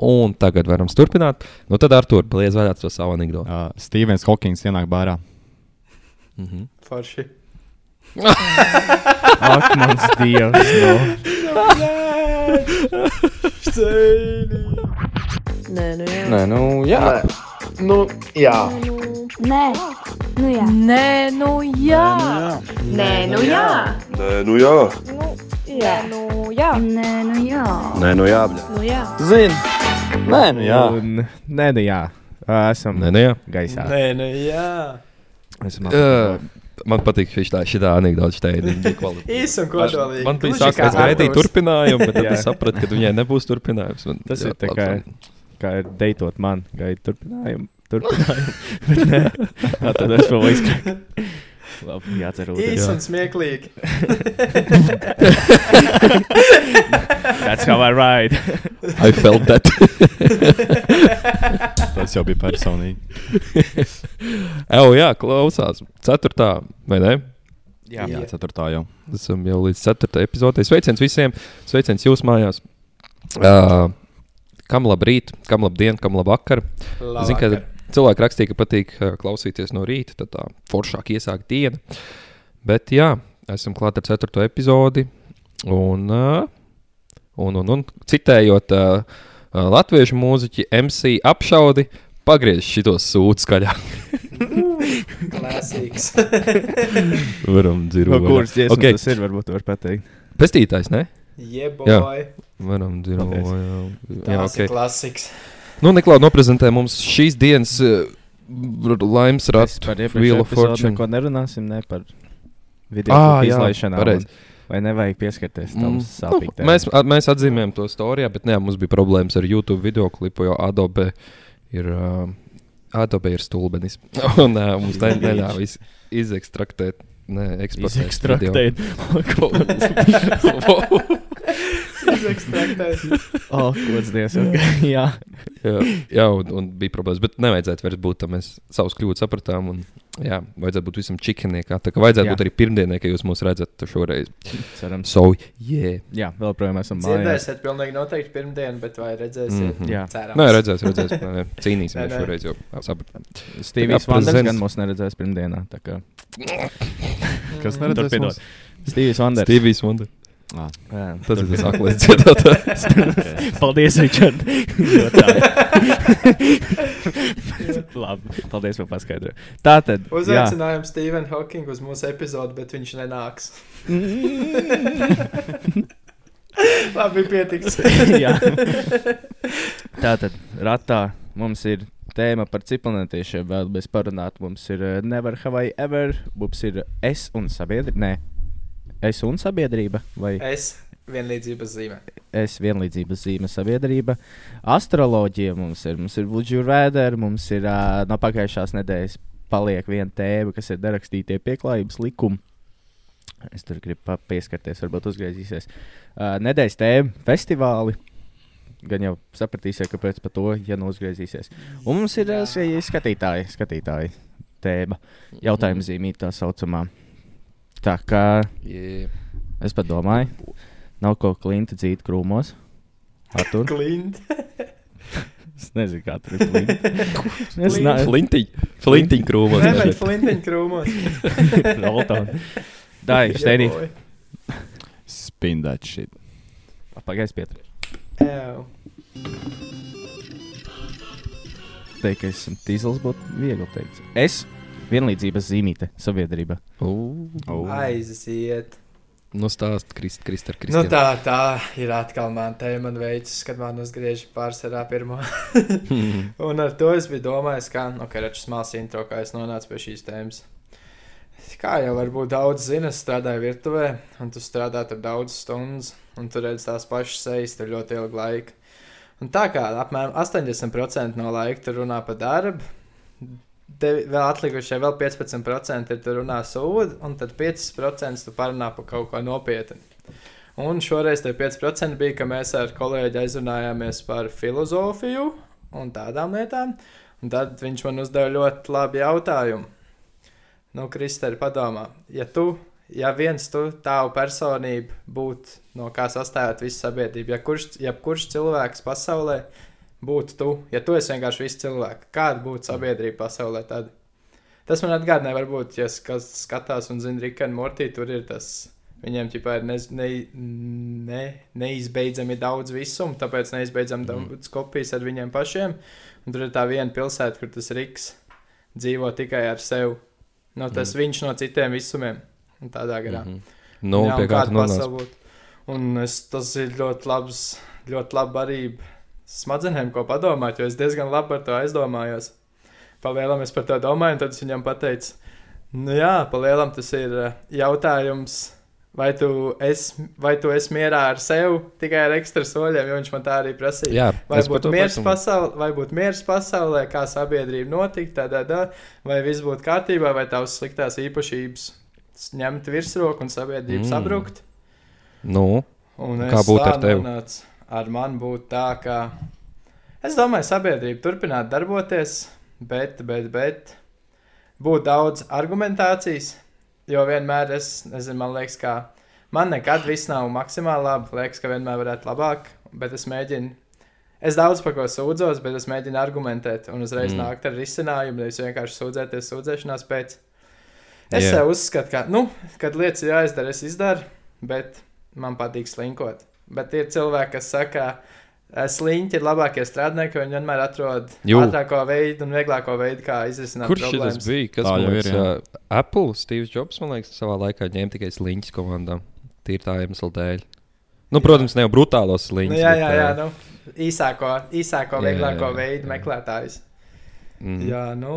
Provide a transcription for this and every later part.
un tagad varam turpināt. Nu, tad ar to bliez vaļā to savu anekdoti. Uh, Stevens Hawkins ienāk bārā. Mhm. Forši. Ak, mans dievs! No. Nē, nu jā. Nē, nu jā. Nu, jā. Nē, nu jā. Nē, nu jā. Nē, nu jā. Nē, nu jā. Jā, nu jā. Nē, nu jā. Nē, nu jā. bļa. Nu jā. Zini. Nē, nu jā. Nē, nu jā. Esam Nē, nē, jā. gaisā. Nē, nu jā. Esam Uh, man patīk šī tā, šī tā anekdote, šī tā ir kvalitāte. Man bija kā gaidīt turpinājumu, bet tad Jā. es sapratu, ka viņai nebūs turpinājums. un Tas ir ļoti tā labi. Kā, ir deitot man, gaida turpinājumu. Turpinājumu. Bet nē, tā tad es vēl izkrāju. Labi, jācer Īsi ūdeni. un smieklīgi. That's how I ride. I felt that. Tas jau bija personīgi. Evo, jā, klausās. Ceturtā, vai ne? Jā, Jā, ceturtā jau. Esam jau līdz ceturtajai epizodei. Sveiciens visiem! Sveiciens jūs mājās! Uh, kam labrīt, kam labdien, kam labvakar! Zinu, ka cilvēki rakstīja, ka patīk uh, klausīties no rīta, tad tā foršāk iesāk diena. Bet jā, esam klāt ar ceturto epizodi. Un, uh, un, un, un citējot uh, latviešu mūziķi MC apšaudi, pagriež šitos sūdus skaļāk. Klasīgs. Varam No dzirdēt, kuras dziesmas okay. tas ir, varbūt var pateikt. Pestītājs, ne? Jeboj. Varam dzirdēt, jā, jā, Tas okay. ir klasiks. Nu, Niklaus noprezentē mums šīs dienas uh, laimes ratu. par Wheel of Fortune. neko nerunāsim, ne par video Ah, jā, izlaišanām. un- Vai nevajag pieskarties tam Mm, sāpīgam? nu, mēs, a- mēs atzīmējam to storijā, bet jā, mums bija problēmas ar YouTube video klipu, jo Adobe ir, uh, Adobe ir stulbenis. Un uh, mums ne, neļāva iz, izekstraktēt, ne, eksportēt. video. Izekstraktēt. oh, kods dievs. Okay. jā. jā, jā un, un bija problēmas, bet nevajadzētu vairs būt tam. Mēs savus kļūdas sapratām. Un, jā, vajadzētu būt visam čikaniekā. Tā kā vajadzētu Jā. būt arī pirmdienai, kad jūs mūs redzat šoreiz. Cerams. So, yeah. Jā, vēl projām esam mājās. Dzirdēsiet, pilnīgi noteikti pirmdien, bet vai redzēsiet? Mhm. Jā. Cerams. Nē, redzēs, redzēs. Nē, Cīnīsimies Nē, nē. šoreiz, jo sapratām. Stīvijas Tā kā Vanders gan mūs neredzēs pirmdienā. Kas Mm. neredzēs Turpinot. mūs? Stīvijas Vanders. Ah, Jā, Tas ir tas aklais dziedātājs. Paldies, Ričard. Labi. Paldies par paskaidrojumu. Tā tad. jā. Uzaicinājām Stevenu Hawkingu uz mūsu epizodu, bet viņš nenāks. Labi, pietiks. Tā tad ratā mums ir tēma par ciklonētiešiem. Vēl bez parunāt mums ir eh, Never Have I Ever, mums ir es un sabiedrība. Es un sabiedrība vai Es vienlīdzības zīmē. es vienlīdzības zīme sabiedrība. Astroloģija mums ir, mums ir rather, mums ir uh, no pagājušās nedēļas paliek viena tēma, kas ir derakstītie pieklājības likumi. Es tur gribu pieskarties, varbūt uzgriezīsies. Uh, nedēļas tēma - festivāli. Gan jau sapratīsiet, kāpēc par to, ja nu uzgriezīsies. Un mums ir uh, skatītāji, skatītāji tēma, jautājuma zīmīte tā saucamā. Tā kā Yeah. es pat domāju, nav ko klinta dzīt krūmos. Artur, Klint. es nezinu, kā tur ir klinta. Es nezinu, Flintiņ. Flintiņ krūmos. Nē, bet flintiņu krūmos. Roltoni. Dai, steidī. Jeboj. spin that shit. Pagaidiet, Pietri. Ew. Teikt, ka esmu tīzels, būtu viegli teikt. Es vienlīdzības zīmīte sabiedrība. Aiziet. Nu, stāst, Krist, Krist ar Nu, Kristiem. tā, tā ir atkal man tēma, man veids, kad man uzgriež pārsvarā pirmo. Un ar to es biju domājis, kā, nu, ka račs mās intro, kā es nonācu pie šīs tēmas. Kā jau varbūt daudz zina, strādāju virtuvē, un tu strādā tur daudz stundas, un tu redz tās pašas sejas tur ļoti ilgu laiku. Un tā kā apmēram 80% no laika tur runā par darbu, Tev vēl atlikušie vēl 15% ir tur runā sūdi, un tad 5% tu parunā par kaut ko nopietnu. Un šoreiz tie 5% bija, ka mēs ar kolēģi aizrunājāmies par filozofiju un tādām lietām. Un tad viņš man uzdeva ļoti labu jautājumu. Nu, Kristēri, padomā, ja tu, ja viens tu tavu personību būtu, no kā sastāvēt visa sabiedrība, ja kurš, ja kurš cilvēks pasaulē būtu tu, ja tu esi vienkārši viss cilvēks, kāda būtu sabiedrība pasaulē tad? Tas man atgādināja, varbūt, ja kas skatās un zina Rika un Mortī, tur ir tas, viņiem ķipā ir ne, ne, ne, neizbeidzami daudz visumu, tāpēc neizbeidzami daudz kopijas ar viņiem pašiem. Un tur ir tā viena pilsēta, kur tas Riks dzīvo tikai ar sevi. No tas mm. viņš no citiem visumiem. Un tādā garā. Mhm. Nu, Jā, pie kāda pasaule. Un es, tas ir ļoti labs, ļoti labi arī smadzenēm, ko padomāt, jo es diezgan labi par to aizdomājos. Palielam es par to domāju, un tad es viņam pateicu, nu jā, palielam tas ir eh, jautājums, vai tu esi, vai tu esi mierā ar sevi tikai ar ekstra soļiem, jo viņš man tā arī prasīja. Jā, Vai es būtu miers, pasaulē, vai būtu miers pasaulē, kā sabiedrība notika, tādā, tā, vai viss būtu kārtībā, vai tavs sliktās īpašības ņemt virsroku un sabiedrība Mm. sabrukt. Nu, Un Kā es būtu tā ar tevi? nonācu. Ar mani būtu tā, ka es domāju, sabiedrība turpinātu darboties, bet, bet, bet būtu daudz argumentācijas. Jo vienmēr es, nezinu, man liekas, ka man nekad viss nav maksimāli labi. Liekas, ka vienmēr varētu labāk, bet es mēģinu. Es daudz par ko sūdzos, bet es mēģinu argumentēt un uzreiz Mm. nākt ar risinājumu, nevis vienkārši sūdzēties sūdzēšanās pēc. Es yeah. uzskatu, ka, nu, kad lietas ir jāizdara, es izdaru, bet man patīk slinkot. Bet ir cilvēki, kas saka, ka sliņķi ir labākie strādnieki, viņi vienmēr atrod Jū. ātrāko veidu un vieglāko veidu, kā izrisināt kurš problēmas. šis bija? Kas Tā man liekas, ir, jā. ā, Apple, Steve's Jobs, man liekas, savā laikā ņēma tikai sliņķis komandā. Tīri tā iemesla dēļ. Nu, protams, ne jau brutālos sliņķus. Nu, jā, bet, jā, jā, ā, nu, īsāko, īsāko Jā, vieglāko jā, jā. veidu meklētājs. mhm. Jā, nu.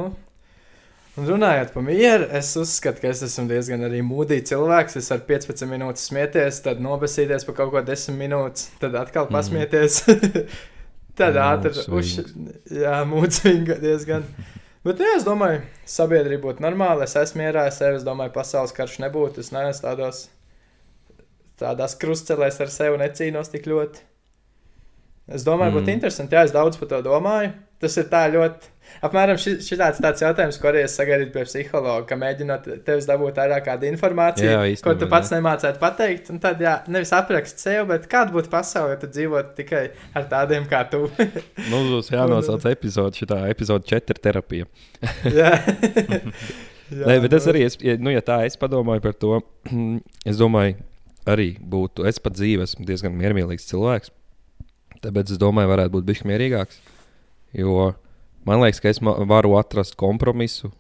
Un runājot par mieru, es uzskatu, ka es esmu diezgan arī mūdīgs cilvēks. Es varu 15 minūtes smieties, tad nobesīties par kaut ko 10 minūtes, tad atkal Mhm. pasmieties. tad Jā, ātri mood uz. swings. Jā, mūcīgi diezgan. Bet, nu, jā, es domāju, sabiedrība būtu normāla. Es esmu mierā ar sevi. Es domāju, pasaules karš nebūtu. Es neesmu tādos, tādās krustcelēs ar sevi necīnos tik ļoti. Es domāju, būtu Mm. mm. interesanti. Jā, es daudz par to domāju. Tas ir tā ļoti. Apmēram šis tāds, tāds jautājums, ko arī es sagaidīju pie psihologa, ka mēģinot tevis dabūt vairāk kādu informāciju, Jā, ko īstenībā, tu pats nemācētu pateikt. Un tad, jā, nevis aprakst sev, bet kāda būtu pasaule, ja tu dzīvotu tikai ar tādiem kā tu. Nu, būs jānosauc epizode, šī epizode 4 terapija. jā. jā, Nē, bet es nu, arī, es, ja, nu, ja tā es padomāju par to, es domāju, arī būtu, es pat dzīvē esmu diezgan miermīlīgs cilvēks. Tāpēc es domāju, varētu būt bijis mierīgāks. Jo man liekas, ka es varu atrast kompromisu.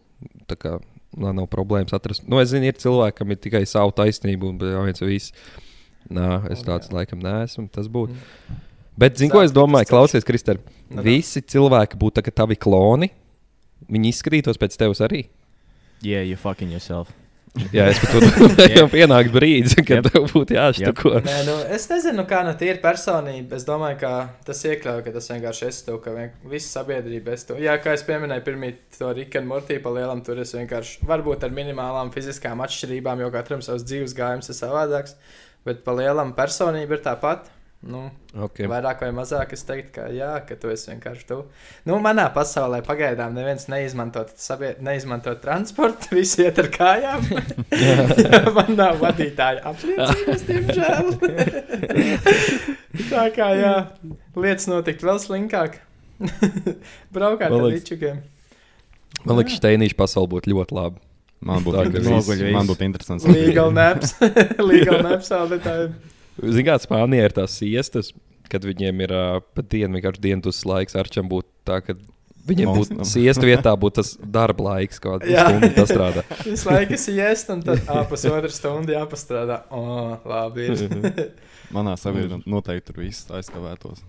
Tā kā man nav problēmas atrast. Nu, es zinu, ir cilvēki, kam ir tikai savu taisnību, un viens viss. Nā, es tāds laikam neesmu. Tas būtu. Bet, zinu, ko es domāju? Klausies, Kristēn. Nu, tā. Visi cilvēki būtu tavi kloni. Viņi izskatītos pēc tevis arī. Yeah, you fucking yourself. Jā, es pat domāju, ka pienāks brīdis, kad Yep. tev būtu jāštuko. Nē, nu, es nezinu, kā no tīra personība. Es domāju, ka tas iekļauj, ka tas vienkārši es to, ka visa sabiedrība es to. Jā, kā es pieminēju, pirmie to Rika un Mortī pa lielam, tur es vienkārši, varbūt ar minimālām fiziskām atšķirībām, jo katram savs dzīves gājums ir savādāks, bet pa lielam personība ir tā pati. Nu, Okay. Vairāk vai mazāk es teiktu, ka jā, ka tu esi vienkārši tu. Nu, manā pasaulē pagaidām neviens neizmanto, sabie... neizmanto transportu, visi iet ar kājām. Man nav vadītāja apliecības, diemžēl. Tā kā jā, lietas notikt vēl slinkāk. Braukāt ar līčukiem. Man liekas, Steinīša pasaule būtu ļoti laba. Man būtu Tā, ka. Man būtu interesants. Legal naps. Legal naps auditājiem. Ziniet, kādā Spānijā ir tās siestas, kad viņiem ir uh, pat diena, vienkārši dienas laiks. Arčam būtu tā, ka viņiem būtu siesta vietā, būtu tas darba laiks, stunda tas strādā. Visu laiku esi iest, un tad ā, pusotru stundu jāpastrādā. O, labi. Manā sabiedrībā noteikti tur viss aizkavētos.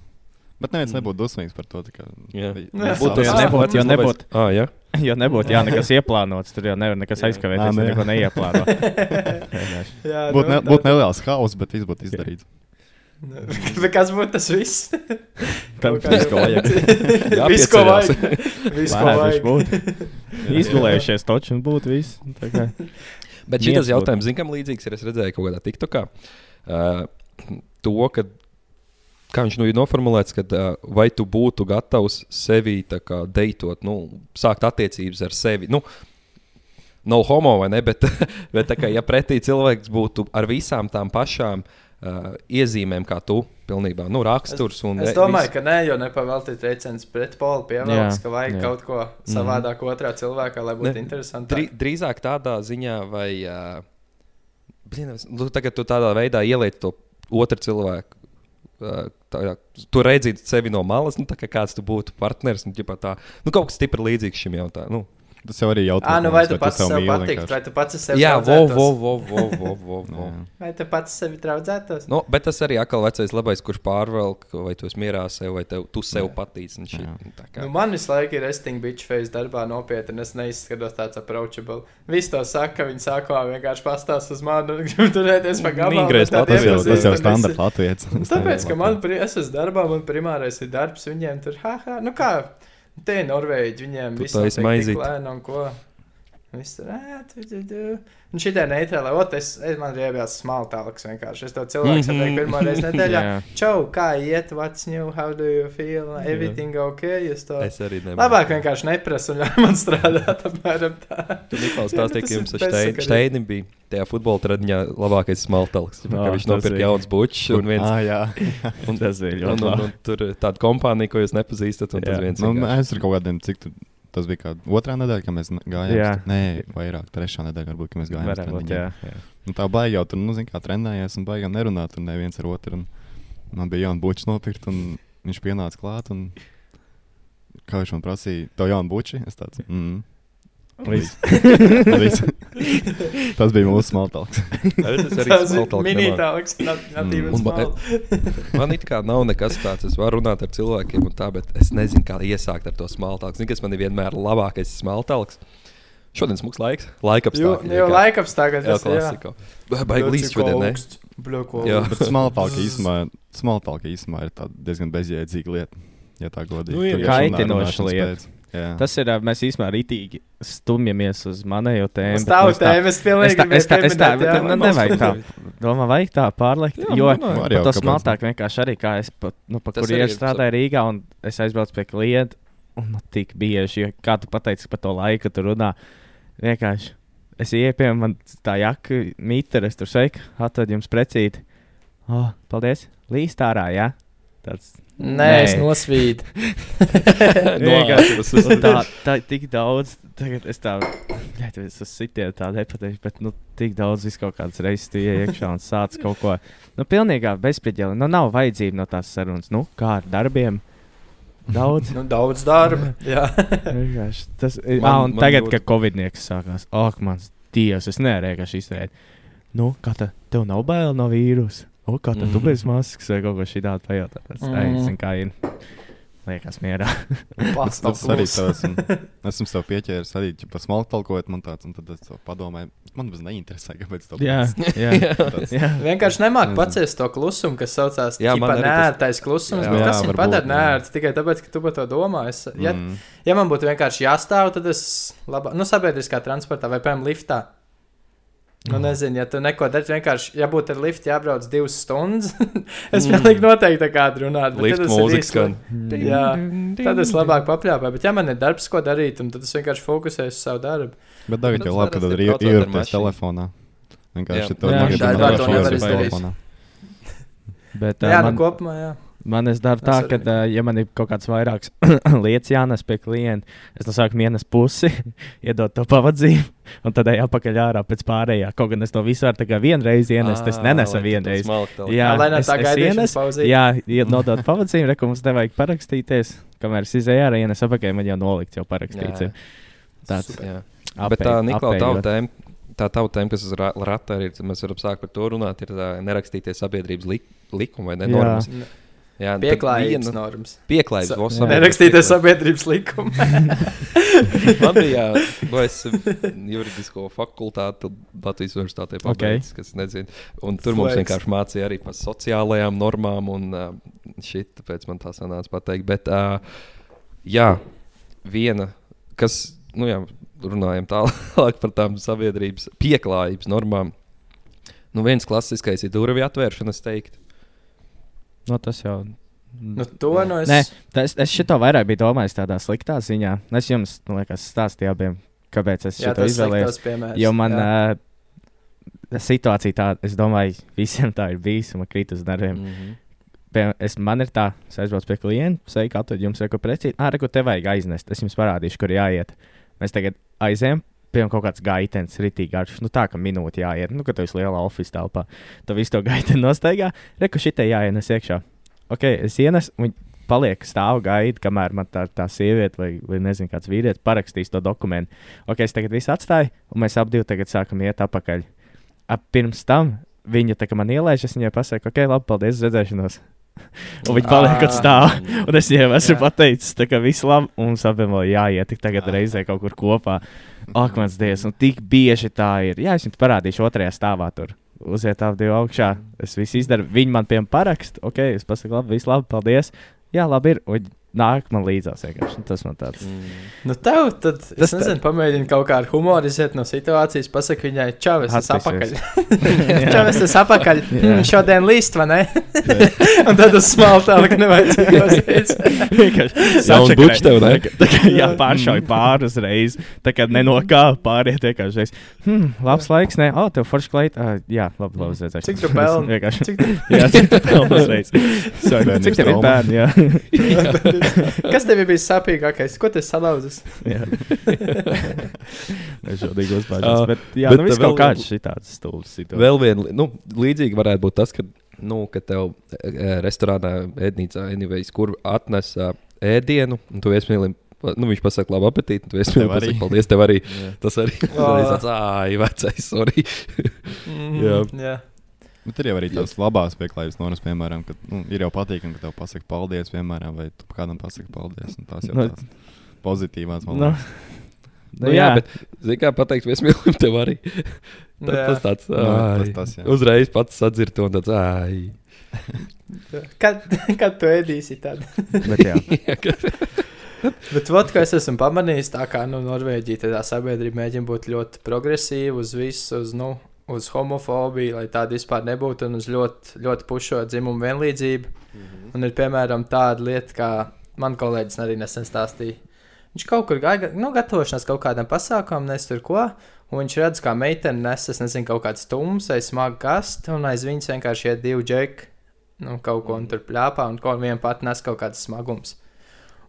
Bet neviens nebūtu dusmīgs par to. Kā, Jā. Nu, jā, Būtu tas nebūtu, jo nebūtu. Ah, jā. Jo nebūtu jā, nekas ieplānots, tur jau nevar nekas Jā. aizkavēties, ja neko neieplāno. Jā, Būtu ne, nu, būt neliels haoss, bet viss būtu izdarīts. Bet kas būtu tas viss? Tam viss, ko vajag. Viss, ko vajag. Viss, ko vajag. Izgulējušies taču un būtu viss. Tā kā- Bet šis jautājums, zinu, kam līdzīgs ir. Es redzēju kaut kādā TikTokā. Uh, to, ka, kā viņš nu ir noformulēts, ka uh, vai tu būtu gatavs sevi tā kā deitot, nu, sākt attiecības ar sevi. Nu, Nav homo vai ne, bet, bet kā, ja pretī cilvēks būtu ar visām tām pašām uh, iezīmēm kā tu, pilnībā nu, raksturs. Un, Es domāju, ka nē, jo nepavēltīt teicienus pret polu pievēlēts, ka vajag jā. kaut ko savādāk otrā cilvēkā, lai būtu Ne, interesanti. Drī, drīzāk tādā ziņā, vai. Uh, blin, es- nu, tagad tu tādā veidā ieliec to otru cilvēku. Uh, tā, tu redzi sevi no malas, nu, kā kāds tu būtu partneris. Nu, tā, nu, kaut kas stipri līdzīgs šim jautājumam. Nu, Tas jau arī jautājums. Ah, nu vai tu pats sev patīk, vai tu pats sev jā, vo, vo, vo, vo, vo, vo. Vai tu pats sevi traudzētos? Nu, bet tas arī atkal vecais labais, kurš pārvelk, vai tu esi mierā sev, vai tev, tu sev patīc. kā. Nu, man visu laiku ir resting bitch face darbā nopietni, un es neizskatos tāds approachable. Visi to saka, viņi sākumā vienkārši pastāsta uz mani, un grib turēties pa gabalu. Tad Tas jau, tas jau standarta. Nu, Tāpēc, ka man, es esmu darbā, man primārais ir darbs, viņiem tur, ha, ha, nu kā, te ir Norvēģi, viņiem viss tik lēni un ko. Viss tur, tu, tu, tu. Un šitie neitrāli, ot, es, es man riebjās smaltāks vienkārši. Es to cilvēku satieku pirmo reizi nedēļā. Čau, kā iet, what's new, how do you feel, everything ok, jūs to. Es arī nemanīju. Labāk vienkārši neprasa un ļauj man strādāt apmēram tā. Tur Niklaus Jā, stāstīja, tas ka ir jums ar Steini bija tajā futbola tradiņā labākais smaltalks. Ā, Oh, viņš tas nopirka bija. jauns bučs un viens. Ah, jā. Un, Tas bija un, ļoti labi. tur tāda kompānija, ko jūs nepazīstat. Un tas Jā. viens Nu, es ar kaut kādiem, cik tu, tas bija kā otrā nedēļa, kad mēs gājām. Jā. Nē, vairāk, trešā nedēļa, varbūt, kad mēs gājām. uz Varētu būt, treniņiem. jā. jā. Nu, tā baigā jau tur, nu, zin, kā trenējās un baigā nerunāt, un neviens ar otru. Un man bija jauna buča nopirkt, un viņš pienāca klāt. Un, kā viņš man prasīja, to jaunu buči? Es tāds, mm. Tas bija mūsu smaltāks. Tas arī minītāks, not Mm. Man it kā nav nekas tāds, es varu runāt ar cilvēkiem, un tā, bet es nezinu, kā iesākt ar to smaltalku. Zinu, kas man ir vienmēr labākais smaltalks. Šodien smūgs laiks, laika Jo, apstākļi. jo tagad Jā, tas ir. klasika. Baigi līdz šodien. Jā. Smaltāka īsumā ir diezgan bezjēdzīga lieta. Ja tā godīgi. Nu, ir Tur kaitinoša lieta. pēc. Jā. Tas ir, mēs īstenībā rītīgi stumjamies uz manējo tēmu. Bet tavu tēmu, es Es pilnīgi tā, es tā, nu, nevajag tā. Domā, vajag tā pārliekt. Jā, jo jau, to kāpēc smaltāk vienkārši arī kā es pat, nu, pa Tas kur arī iešu ir strādāju Rīgā un es aizbraucu pie klienta. Un nu, tik bieži, jo, kā tu pateici par to laiku, tu runā. Vienkārši es iepieņemu, man tā jaka mītera, es tur sveiku, atved jums precīti. Oh, paldies! Līst ārā, jā. Tāds Nē, es nosvīdu. vienkārši tas ir- tā, tā tik daudz. Tagad es tā, bļet, es uz sitienu tā nepateikšu, bet nu, tik daudz vis kaut kādas reizes tu ienāc iekšā un sāc kaut ko. Nu, pilnīgā bezspriedzēla. Nu, nav vajadzība no tās sarunas. Nu, kā ar darbiem? Daudz. Nu, daudz darba. Jā. Vienkārši Tas ir. Man- Ah, un man tagad, ļoti- kad Covid-19 sākās, ak, mans dievs, es nevarēju kā šī izturēt. Nu, kā tā, tev nav bail no vīrusa? O, kā tā, tu Mhm. bez maskas vai kaut ko šādu pajautāt? Tas, mm. Mhm. zin, kā ir. Liekas, mierā. Tas, tas arī tas. Esmu sev pieķēries arī par smalku talkojot, man tāds, un tad es to padomāju. Man tas neinteresē, kāpēc tā jā, jā. Tāds, jā. Vienkārši Nezinu. paciest to klusumu, kas saucās Jā, man par arī tas- nērtais klusums. Jā, bet Tas varbūt, padara nērts tikai tāpēc, ka tu par to domā. Es, ja, mm. ja man būtu vienkārši jāstāv, tad es labāk, nu, sabiedriskā transportā vai, piemēram, liftā. Nu, nezinu, ja tu neko dari, vienkārši, ja būtu ar liftu jābrauc divas stundas, es Mm. pilnīgi noteikti tā kā runātu. bet Lift ir mūzika skan. Jā, tad es labāk papļāpāju. Bet, ja man ir darbs, ko darīt, un tad es vienkārši fokusēju uz savu darbu. Bet tagad Tas jau labi, ka tad ir ir mašīnu. telefonā. Vienkārši Jā. to Jā, tagad dažādi nevar izdarīt. telefonā. Bet, Jā, nu man, kopumā, jā. Man es daru tā, arī. ka, uh, ja man ir kaut kāds vairāks lietas jānes pie klienta, es no sākuma ienes pusi, iedod to pavadzību, un tad ej apakaļ ārā pēc pārējā. Kaut gan es to visu varu tā kā vienreiz ienest, es nenesu vienreiz. Jā, lai es- tā es gaidīšanas ienesu, pauzīt. Jā, nodot pavadzību, reku mums nevajag parakstīties. Kamēr es izēju ārā, ienes apakaļ, man jau nolikt, jau parakstīts. Jā. ir. Tāds Jā. apēj- Bet tā Niklaus tava tēma. Tā tava tēma, kas uz ra- rata ir, mēs varam sākt par to runāt, ir nerakstīties sabiedrības lik likumu vai ne Jā. Normas. Jā, Pieklājības viena- normas. Pieklājības. Sa- vos Jā. sabiedrības likumu. Man bija nu, es juridisko fakultāti Latvijas universitātē Ok. pabeidzis, kas nezinu. Un tur mums Flex. vienkārši mācīja arī par sociālajām normām un šit, tāpēc man tā sanāca pateikt. Bet, uh, jā, viena, kas, nu jā, runājam tālāk par tām sabiedrības pieklājības normām. Nu, viens klasiskais ir durvju atvēršana, es teiktu. Nu, tas jau. Nu, to nu es. Nē, tas, es šito vairāk biju domājis tādā sliktā ziņā. Es jums, nu, liekas, stāstīju abiem, kāpēc es šo izvēlējos. Jo man uh, situācija tāda, es domāju, visiem tā ir bijis, un man krīt uz nerviem. Mm -hmm. pie, es, man ir tā, es aizbraucu pie klienta, sveiki, atved jums reko precīzi. Ah, reko, te vajag aiznest. Es jums parādīšu, kur jāiet. Mēs tagad aizējām. Piemēram, kaut kāds gaitens, rītīgi garš. Nu, tā kā minūte jāiet. Nu, kad tu esi lielā oficiālā telpā, tu visu to gaiteni nostaigā. Reku šitai jāienes iekšā. Ok, es ienesu, viņi paliek stāv gaida, kamēr man tā, tā sieviete vai, vai nezinu, kāds vīrietis parakstīs to dokumentu. Ok, es tagad visu atstāju, un mēs abi tagad sākam iet atpakaļ. Ap pirms tam viņa tā kā man ielaiž, es viņai pasaku, ok, labi, paldies, redzēšanos. Un viņi paliek kaut stāv. Un es viņiem esmu pateicis, tā kā viss labi. Un mums abiem vēl jāiet tagad reizē kaut kur kopā. Ak, mans dievs, un tik bieži tā ir. Jā, es jums parādīšu otrajā stāvā tur. Uziet ap divu augšā. Es visu izdaru. Viņi man piemēram parakst. Ok, es pasaku, labi, viss labi, paldies. Jā, labi ir. Un nāk man līdzās vienkārši. Tas man tāds. Nu, tev tad, es Tas tā- nezinu, pamēģini kaut kā ar humoru iziet no situācijas, pasaki viņai, čau, es esmu apakaļ. čau, es esmu apakaļ. Mm, šodien līst, vai ne? Un tad uz smalku tālāk nevajag Vienkārši buča tev, ne? Tā kā jā, pāršauj pāri uzreiz. Tā kā nenokā pāriet vienkārši. Hmm, labs laiks, nē, oh, tev forši klait. Uh, jā, labi, labi, redzēšu. Cik tu pelni? Vienkārši. Cik tu- Jā, cik tu pelni uzreiz. Cik tev ir bērni, jā. Kas tev ir bijis sāpīgākais? Ko tu salauzis? Nežēlīgi Ā, uzpārdās. Bet, jā, bet nu viss vēl- kaut kāds šitāds stulbs situācijas. Vēl viena, nu, līdzīga varētu būt tas, ka, nu, ka tev e, restorānā, ēdnīcā, anyways, kur atnes ā, ēdienu, un tu iesmīli. Nu, viņš pasaka, labi, apetīti. Tu esi arī. pasakā, paldies, tev arī. Jā. Tas arī ir Ā. tāds, ah, vecais, sorry. Mhm, Jā. jā. Bet ir jau arī tās labās pieklājības normas, piemēram, ka nu, ir jau patīkami, ka tev pasaka paldies, piemēram, vai tu kādam pasaki paldies. un Tās jau Nu, tās pozitīvās Nu, valodas. Nu, jā, bet, zini, kā pateikt, viesmīlim tev arī. Tas, Jā. tas tāds, Nu, tas- tas, jā. uzreiz pats sadzird to un tāds, ai. Kad, kad tu ēdīsi tādu? bet jā. Bet vat, ko es esmu pamanījis, tā kā nu, Norvēģija tādā sabiedrība mēģina būt ļoti progresīva uz visu, uz, nu, uz homofobiju, lai tāda vispār nebūtu, un uz ļoti, ļoti pušo dzimumu vienlīdzību. Mm -hmm. Un ir piemēram tāda lieta, kā man kolēģis arī nesen stāstīja. Viņš kaut kur gāja, nu, gatavošanās kaut kādam pasākumam, nes tur ko. Un viņš redz, kā meitene nes, es nezinu, kaut kādu stumsu vai smagu kastu, un aiz viņas vienkārši iet divi džeki. Nu, kaut ko un tur plāpā, un ko viena pati nes kaut kāds smagums.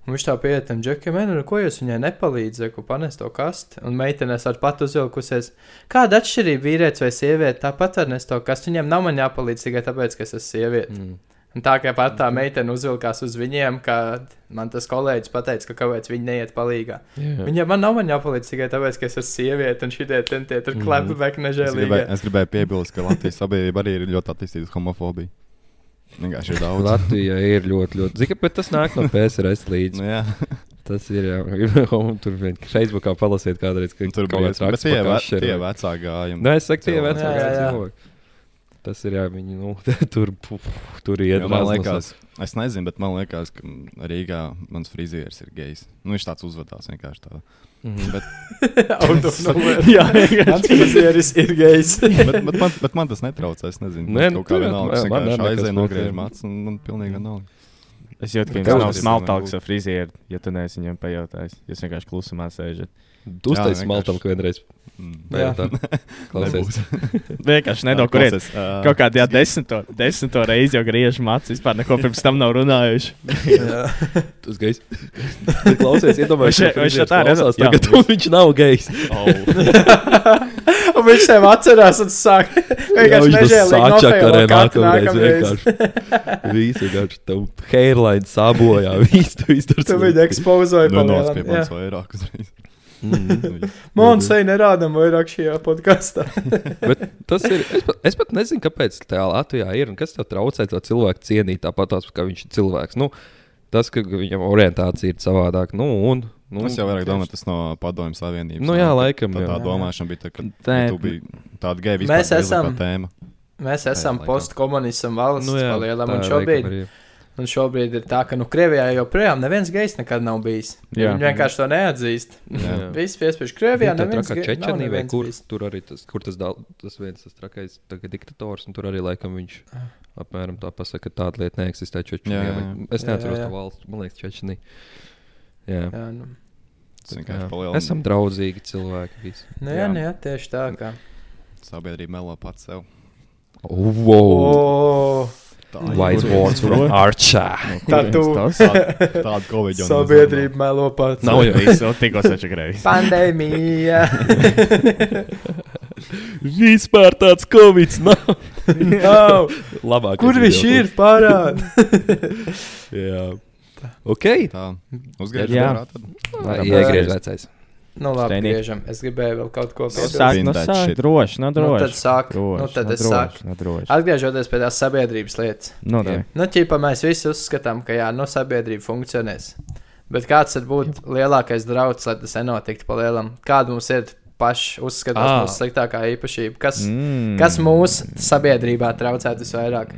Un viņš tā pieiet tam džekiem, nu, ko jūs viņai nepalīdzat, ko panest to kastu. Un meitenes ar pat uzvilkusies. Kāda atšķirība vīrietis vai sieviete? Tāpat var nest to kastu. Viņiem nav man jāpalīdz tikai tāpēc, ka es esmu sieviete. Mm. Un tā kā pat tā meitene uzvilkās uz viņiem, kad man tas kolēģis pateica, ka kāpēc viņi neiet palīdzīgā. Jā. Viņam man nav man jāpalīdz tikai tāpēc, ka es esmu sieviete un šitie tentie tur Mhm. klepbek Es gribēju, nežēlīgi. es gribēju piebilst, ka Latvijas sabiedrība arī ir ļoti attīstīta homofobija. Vienkārši ir daudz. Latvija ir ļoti, ļoti. Zini, bet tas nāk no PSRS līdzi. Nu, jā, Tas ir jā, un tur vien Facebookā palasiet kādreiz, ka tur kaut kāds raksts tie, ve, tie vecā gājumi. Nē, es saku, tie jā. cilvēki. Tas ir jā, viņi nu, tur, puf, tur iet. Jo Man liekas, es nezinu, bet man liekas, ka Rīgā mans frizieris ir gejs. Nu, viņš tāds uzvedās vienkārši tā. Mhm. Bet, Out of nowhere. Jā, frizieris ir gejs. bet, bet, man, bet man tas netraucē. Es nezinu, Nē, man nu, kaut kā vienalga. Es man vienkārši aizēju, no nogriežu matus un man pilnīgi vienalga. Es jūtu, ka jums nav smaltāks ar frizieru, ja tu neesi viņam pajautājis. Jūs vienkārši klusumā sēžat. Tu uztaisīji Jā, vienkārši. ka vienreiz Mm. pajautā. Klausies. Vienkārši nedo, kur iet. Kaut kādā desmito, desmito reizi jau griež macis, vispār neko pirms tam nav runājuši. Tas gejs. Bet Klausies, še- vai še tā Jā. tagad, viņš nav gejs. Un viņš tev atcerās un sāk vienkārši nežēlīgi nofeilo katru nākamreiz. Visu vienkārši tev hairline sabojā. Visu tu izdari. Tu viņu ekspozoji Nu, nāc pie jā. manis vairāk uzreiz. Mm. Man seja nerādām vairāk šajā podkāstā. Bet tas ir. Es pat, es pat nezinu, kāpēc tā Latvijā ir un kas tev traucē to cilvēku cienīt tāpat, kā viņš ir cilvēks. Nu, tas, ka viņam orientācija ir savādāka. Nu, un, nu, es jau vairāk domāju, tas no Padomju Savienības. Nu, jā, laikam, Tā, tā domāšana bija, tā, ka Nē, tu biji tāda geja Mēs vispār esam- tā tēma. Mēs esam postkomunismu valsts nu, jā, pa lielam, tā un šobrīd, arī. Un šobrīd ir tā, ka nu, Krievijā joprojām neviens gejs nekad nav bijis. Jā. Viņi vienkārši to neatzīst. Visi piespiež Krievijā, tā gejs nav Čečenija, vai kur, bijis. tur arī tas, kur tas, dal, tas viens tas trakais diktators, un tur arī laikam viņš apmēram tā pasaka, ka tāda lieta neeksistē Čečenijā. Es neatceros to jā. valsts, man liekas, Čečenija. Jā. Jā, nu. Palielina. Esam draudzīgi cilvēki. Visi. Nu, jā, Jā. nu, tieši tā. Kā. Sabiedrība melo pats sev. Wow. O, Wise words from Archā. Tā tu Tāda covid jau sabiedrība melo pats. Nav jau Visu tikko sačakarējis. Pandēmija. vispār tāds covid nav. Nav. Labāk. Kur viņš ir? Pārād. Jā. Ok. Tā, uzgriež Jā. Iegriež vecais. Nu, labi, Steini. griežam. Es gribēju vēl kaut ko piebilst. Sāk no That sāk, droši, no Nu, droši. tad sāk. Droši, Nu, tad no es droši, sāku. No droši. Atgriežoties pie tās sabiedrības lietas. Nu, tā. Nu, ķipa, mēs visi uzskatām, ka jā, nu, sabiedrība funkcionēs. Bet kāds tad būtu lielākais drauds, lai tas nenotiktu pa lielam? Kāda mums ir paša uzskatās Ah. mūsu sliktākā īpašība? Kas, Mm. kas mūsu sabiedrībā traucētu visvairāk?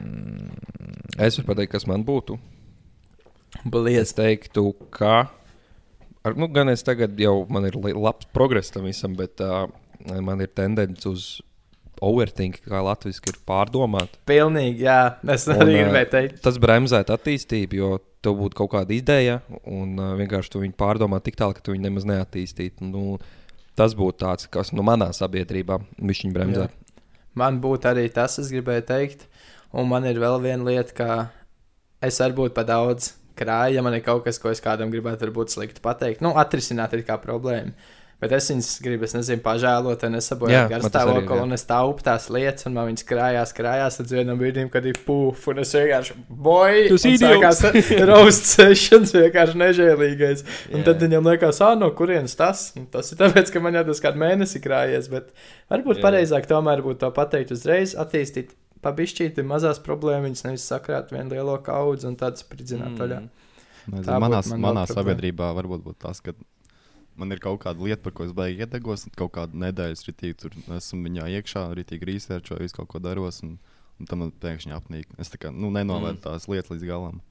Es varu pateikt, kas man būtu. Blies. Es teiktu, ka. Ar, nu, gan es tagad jau man ir labs progress tam visam, bet uh, man ir tendence uz overthink, kā latviešu ir pārdomāt. Pilnīgi, jā. Es arī gribēju teikt. Tas bremzētu attīstību, jo tev būtu kaut kāda ideja, un uh, vienkārši tu viņu pārdomā tik tālu, ka tu viņu nemaz neattīstītu. Nu, tas būtu tāds, kas nu, manā sabiedrībā viņš bremzē. Man būtu arī tas, es gribēju teikt. Un man ir vēl viena lieta, ka es varu būt pa daudz krāja, ja man ir kaut kas, ko es kādam gribētu varbūt slikti pateikt. Nu, atrisināt ir kā problēma. Bet es viņas gribu, es nezinu, pažēlot, nesabojāt tas garstāvokli, un es taupu tās lietas, un man viņas krājās, krājās, tad vienam brīdim, kad ir pūf, un es vienkārši un esi sākās roast sessions, vienkārši nežēlīgais. Un Jā. tad viņam liekas, ah, no kurienes tas? Un tas ir tāpēc, ka man jau tas kādu mēnesi krājies, bet varbūt Jā. pareizāk tomēr būtu to pateikt uzreiz, attīstīt pabišķīti mazās problēmas, nevis sakrāt vienu lielo kaudzi un tādu spridzināt Mm. vaļā. Nezinu, Tā manā, manā sabiedrībā varbūt būtu tas, ka man ir kaut kāda lieta, par ko es baigi iedegos, un kaut kādu nedēļu es ritīgi tur esmu viņā iekšā, ritīgi researchoju, visu kaut ko daros, un, un tam man pēkšņi apnīk. Es tā kā nu, nenovēlu mm. tās lietas līdz galam.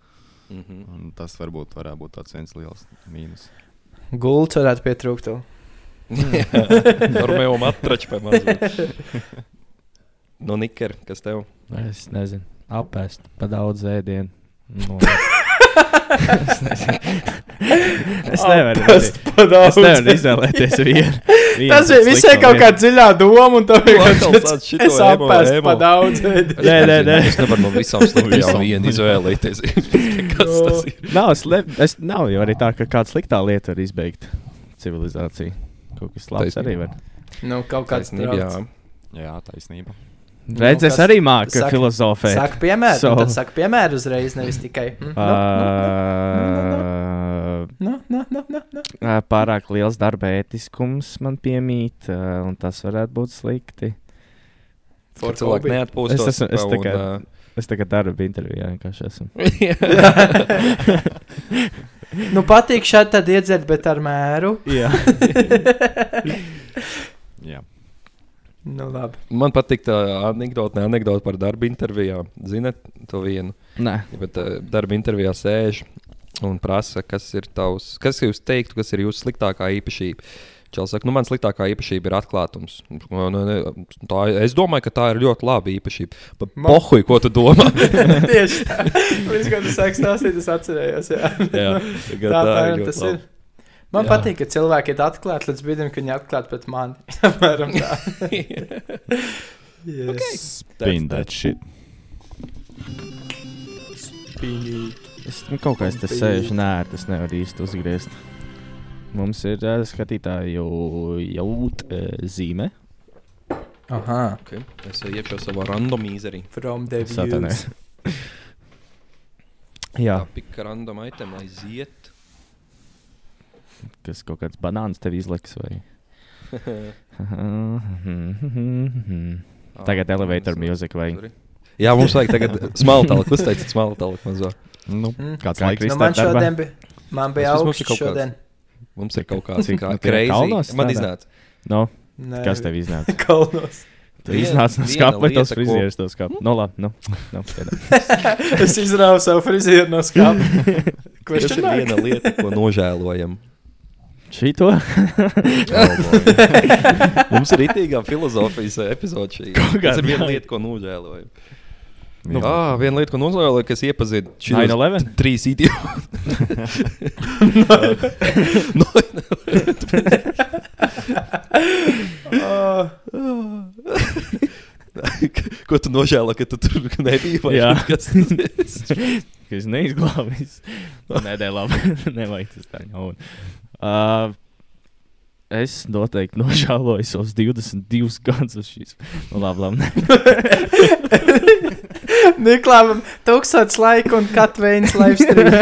Mm -hmm. Un tas varbūt varētu būt tāds viens liels mīnus. Gults varētu pietrūkt. tev. Normāli matračs pie manis. No Nikera, kas tev? Es nezinu, apēst pa daudz ēdienu. Nu, es nezinu. es nevaru. Es nevaru izvēlēties vienu. vienu Tas bija visai kaut kāda dziļā doma, un tā vienkārši es apēstu pa daudz. Nē, nē, nē. Es nevaru no visām stāvām vienu izvēlēties. kas tas ir? Nav, slep, es, nav jau arī tā, ka kāda sliktā lieta var izbeigt civilizāciju. Kaut kas labs Taisnība. arī var. Nu, kaut kāds trauc. Jā, taisnība. Redz, es kas- arī māku saka- filozofēt. Saka, piemēram, So- so. tad saka, piemēram, uzreiz, nevis tikai. Uh, nu, nu, nu, nu, nu. ā, Pārāk liels darba ētiskums man piemīt, ā, un tas varētu būt slikti. Cilvēki neatpūstas. Es esmu- es tā kā- Es tagad darbu intervijā vienkārši esmu. Nu, patīk šādi tad iedzert, bet ar mēru. Jā. Nu, labi. Man patīk tā anekdote, ne anekdote par darba intervijā. Ziniet, to vienu. Nē, Bet uh, darba intervijā sēž un prasa, kas ir tavs, kas jūs teiktu, kas ir jūsu sliktākā īpašība. Čels saka, nu, man sliktākā īpašība ir atklātums. Nu, ne, ne, Tā, es domāju, ka tā ir ļoti laba īpašība. Pa Man- Pohuj, ko tu domā? Tieši tā. Līdz ko tu sāki stāstīt, es atcerējos. Jā, Jā, tā, tā, tā ļoti tas laba. ir. Man Jā. jā. patīk, ka cilvēki ir atklāti līdz brīdim, kad viņi atklāti pret mani. Apmēram tā. yes. okay. Spin that shit. es nu, kaut kā es te sēžu, nē, tas nevar īsti uzgriezt. Mums ir uh, skatītāju jaut uh, zīme. Aha. Okay. Es iekšā savā randomizerī. From the Satanē. views. Jā, Tā pika random item, lai ziet. Kas kaut kāds banāns tev izliks vai? Tagad elevator music vajag. Jā, mums vajag tagad smaltālu. Kas teica smaltālu mazo? Nu, Mm. kāds Kā laiks? Nu, man šodien bija, man bija Tas mums ir augsts kaut kāds. šodien. Mums ir kaut kāds crazy. Man iznāca. No, Nē, kas tev iznāca? Kalnos. Tu iznāc no skāpja, vai ko- frizieris to skāpja? No labi, nu. nu piedod. es izrāvu savu frizieru no skāpja. Tas tur ir viena lieta, ko nožēlojam. Šito? Mums ir itīgā filozofijas epizode šī. Tas ir viena lieta, ko nožēlojam. Nu, ah, viena lieta, ko nožēloju, kas iepazina šīs 9/11? trīs Oh, Ko tu nožēlo, ka tu tur nebija? Jā. Kas tas ir? es neizglābīju. Nē, nē, labi. Nevajag tas tā. Uh, es noteikti nožēloju savus 22 gadus uz šīs. Nu, labi, labi. nē. Niklāvam tūkstots laiku un katveins live stream.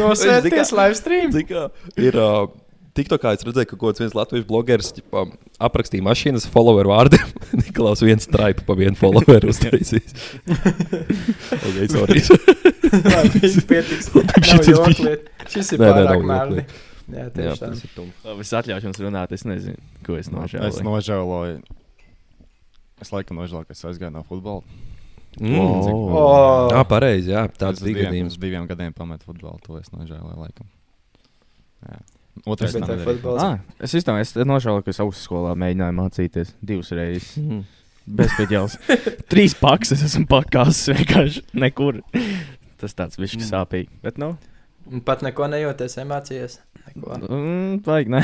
Nosēties live stream. Zini, kā Ir uh, TikTokā es redzēju, ka kaut kāds viens latviešu blogeris ģipā, aprakstīja mašīnas follower vārdiem. Niklaus viens straipu pa vienu followeru uztaisīs. okay, sorry. Pietiks. Bija-. Šis ir Nē, nē, nav pārāk mērni. Jā, tieši tā. ir es atļaušu jums runāt. Es nezinu, ko es Es nožēloju. nožēloju. Es laikam nožēloju, ka es aizgāju no futbola. Mm. Oh. Oh. Jā, pareizi. Jā, tāds Es bija diviem, gadījums. diviem gadiem pametu futbolu. To es nožēloju laikam. Jā. Otrais nedarīju. futbols? Ah, es izdomāju, es nožēloju, ka es augstskolā mēģināju mācīties divas reizes. Mm. Bezpēdējās. Trīs pakas es esmu pakāpis vienkārši nekur. Tas tāds bija Mm. sāpīgi. Bet, nu, Pat neko nejūties emocijas. Neko. mm, vajag, ne.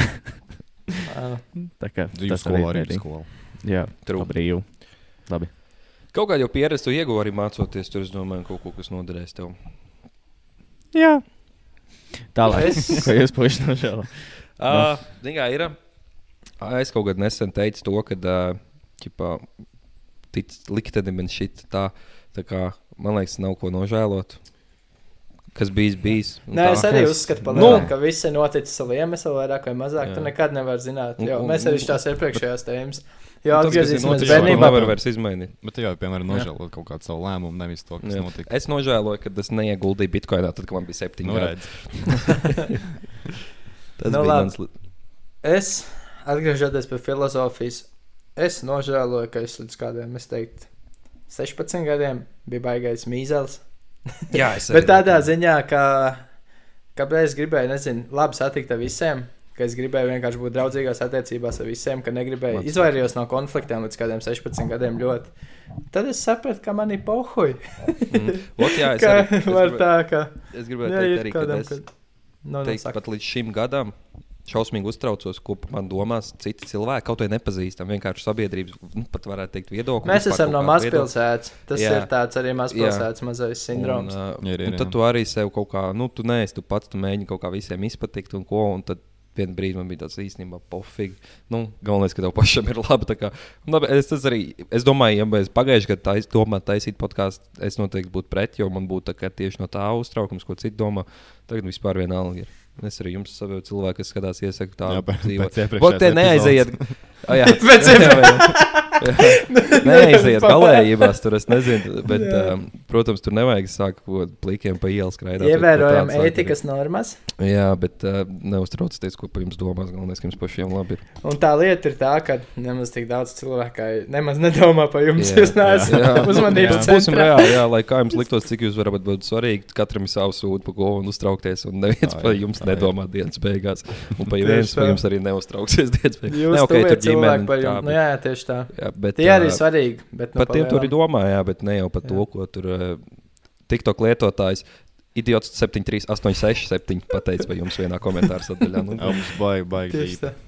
Ah. Tā kā tas skolā arī skola. Jā, True. brīvi. Labi. Kaut kā jau pieredzi tu ieguvi arī mācoties, tur es domāju, kaut ko, kas noderēs tev. Jā. Tālāk. Es- Ko jūs puiši nožēlo? Uh, Zini, kā ir? Es kaut kad nesen teicu to, ka uh, ķipā, tic liktenim un šit tā, tā kā, man liekas, nav ko nožēlot. Kas bijis, bijis. un Nē, tā. es arī uzskatu, pa Nu. ka viss ir noticis savu iemeslu, vairāk vai mazāk. Jā. Tu nekad nevari zināt. Un- Jo un- mēs arī tās iepriekšējās tēmas. Ir atgriezīsimies bērnībā. nevar vairs izmainīt. Bet tu jau, piemēram, Jā. nožēlot kaut kādu savu lēmumu, nevis to, kas Jā. notika. Es nožēloju, ka es neieguldīju bitkoinā, tad, kad man bija septiņi Nu, gadi. Tas Nu, bija labi. mans. li- Es, atgriežoties pie filozofijas, es nožēloju, ka es līdz kādiem, es teiktu, 16 gadiem biju baigais mīzels. Jā, es Bet arī tādā tā. ziņā, ka kāpēc es gribēju, nezinu, labi satikt ar visiem, ka es gribēju vienkārši būt draudzīgās attiecībās ar visiem, ka negribēju izvairījos no konfliktiem līdz kādiem 16 gadiem ļoti. Tad es sapratu, ka man ir pohuļi. Mm. Ot, jā, es, arī, es, var gribēju, tā, ka. es gribēju Jā, teikt, ir arī, ka kādam, es kad- nu, teikt, pat līdz šim gadam šausmīgi uztraucos, ko man domās citi cilvēki. Kaut vai nepazīstami, vienkārši sabiedrības, nu, pat varētu teikt, viedokļi. Mēs esam no mazpilsētas. Tas Jā. ir tāds arī mazpilsētas mazais sindroms. Un, uh, Ir, ir, un tad jā. tu arī sev kaut kā, nu, tu neesi, tu pats tu mēģini kaut kā visiem izpatikt un ko. Un tad vienā brīdī man bija tāds īstenībā pofīgi. Nu, galvenais, ka tev pašam ir labi. tā Kā, labi es, tas arī, es domāju, ja mēs pagājušajā gadā tais, domāju, taisīt podkāstu, es noteikti būtu pret, jo man būtu tieši no tā uztraukums, ko citi domā. Tagad vispār vienalga ir. Es arī jums, savu cilvēku, kas skatās, iesaku tādu iepriekšējās Vot te neaiziet. Oh, jā, Pēc jā, jā, jā. Neaiziet galējībās, tur es nezinu. Bet, um, protams, tur nevajag sākt kaut plikiem pa ielas skraidīt. Ievērojam ētikas normas. Jā, bet uh, neuztraucieties, ko par jums domās. Galvenais, ka jums pašiem labi ir. Un tā lieta ir tā, ka nemaz tik daudz cilvēku nemaz nedomā par jums. Jā, Jūs neesat uzmanības Bet centrā. reāli, jā, lai kā jums liktos, cik jūs varat būt svarīgi. Katram ir savs sūds, pa ko un uztraukties. Un neviens par jums nedomā dienas beigās. Un viens tā. par jums arī neuztrauksies dienas beigās. Cilvēki par tā. Nu, bet- jā, jā, tieši tā. jā, bet, Tie arī svarīgi. Bet, nu, Par tiem tur ir palielam. domā, jā, bet ne jau par to, ko tur TikTok lietotājs. Idiots 7386 7 pateica par jums vienā komentāra sadaļā. Nu, Jā, mums baigi, baigi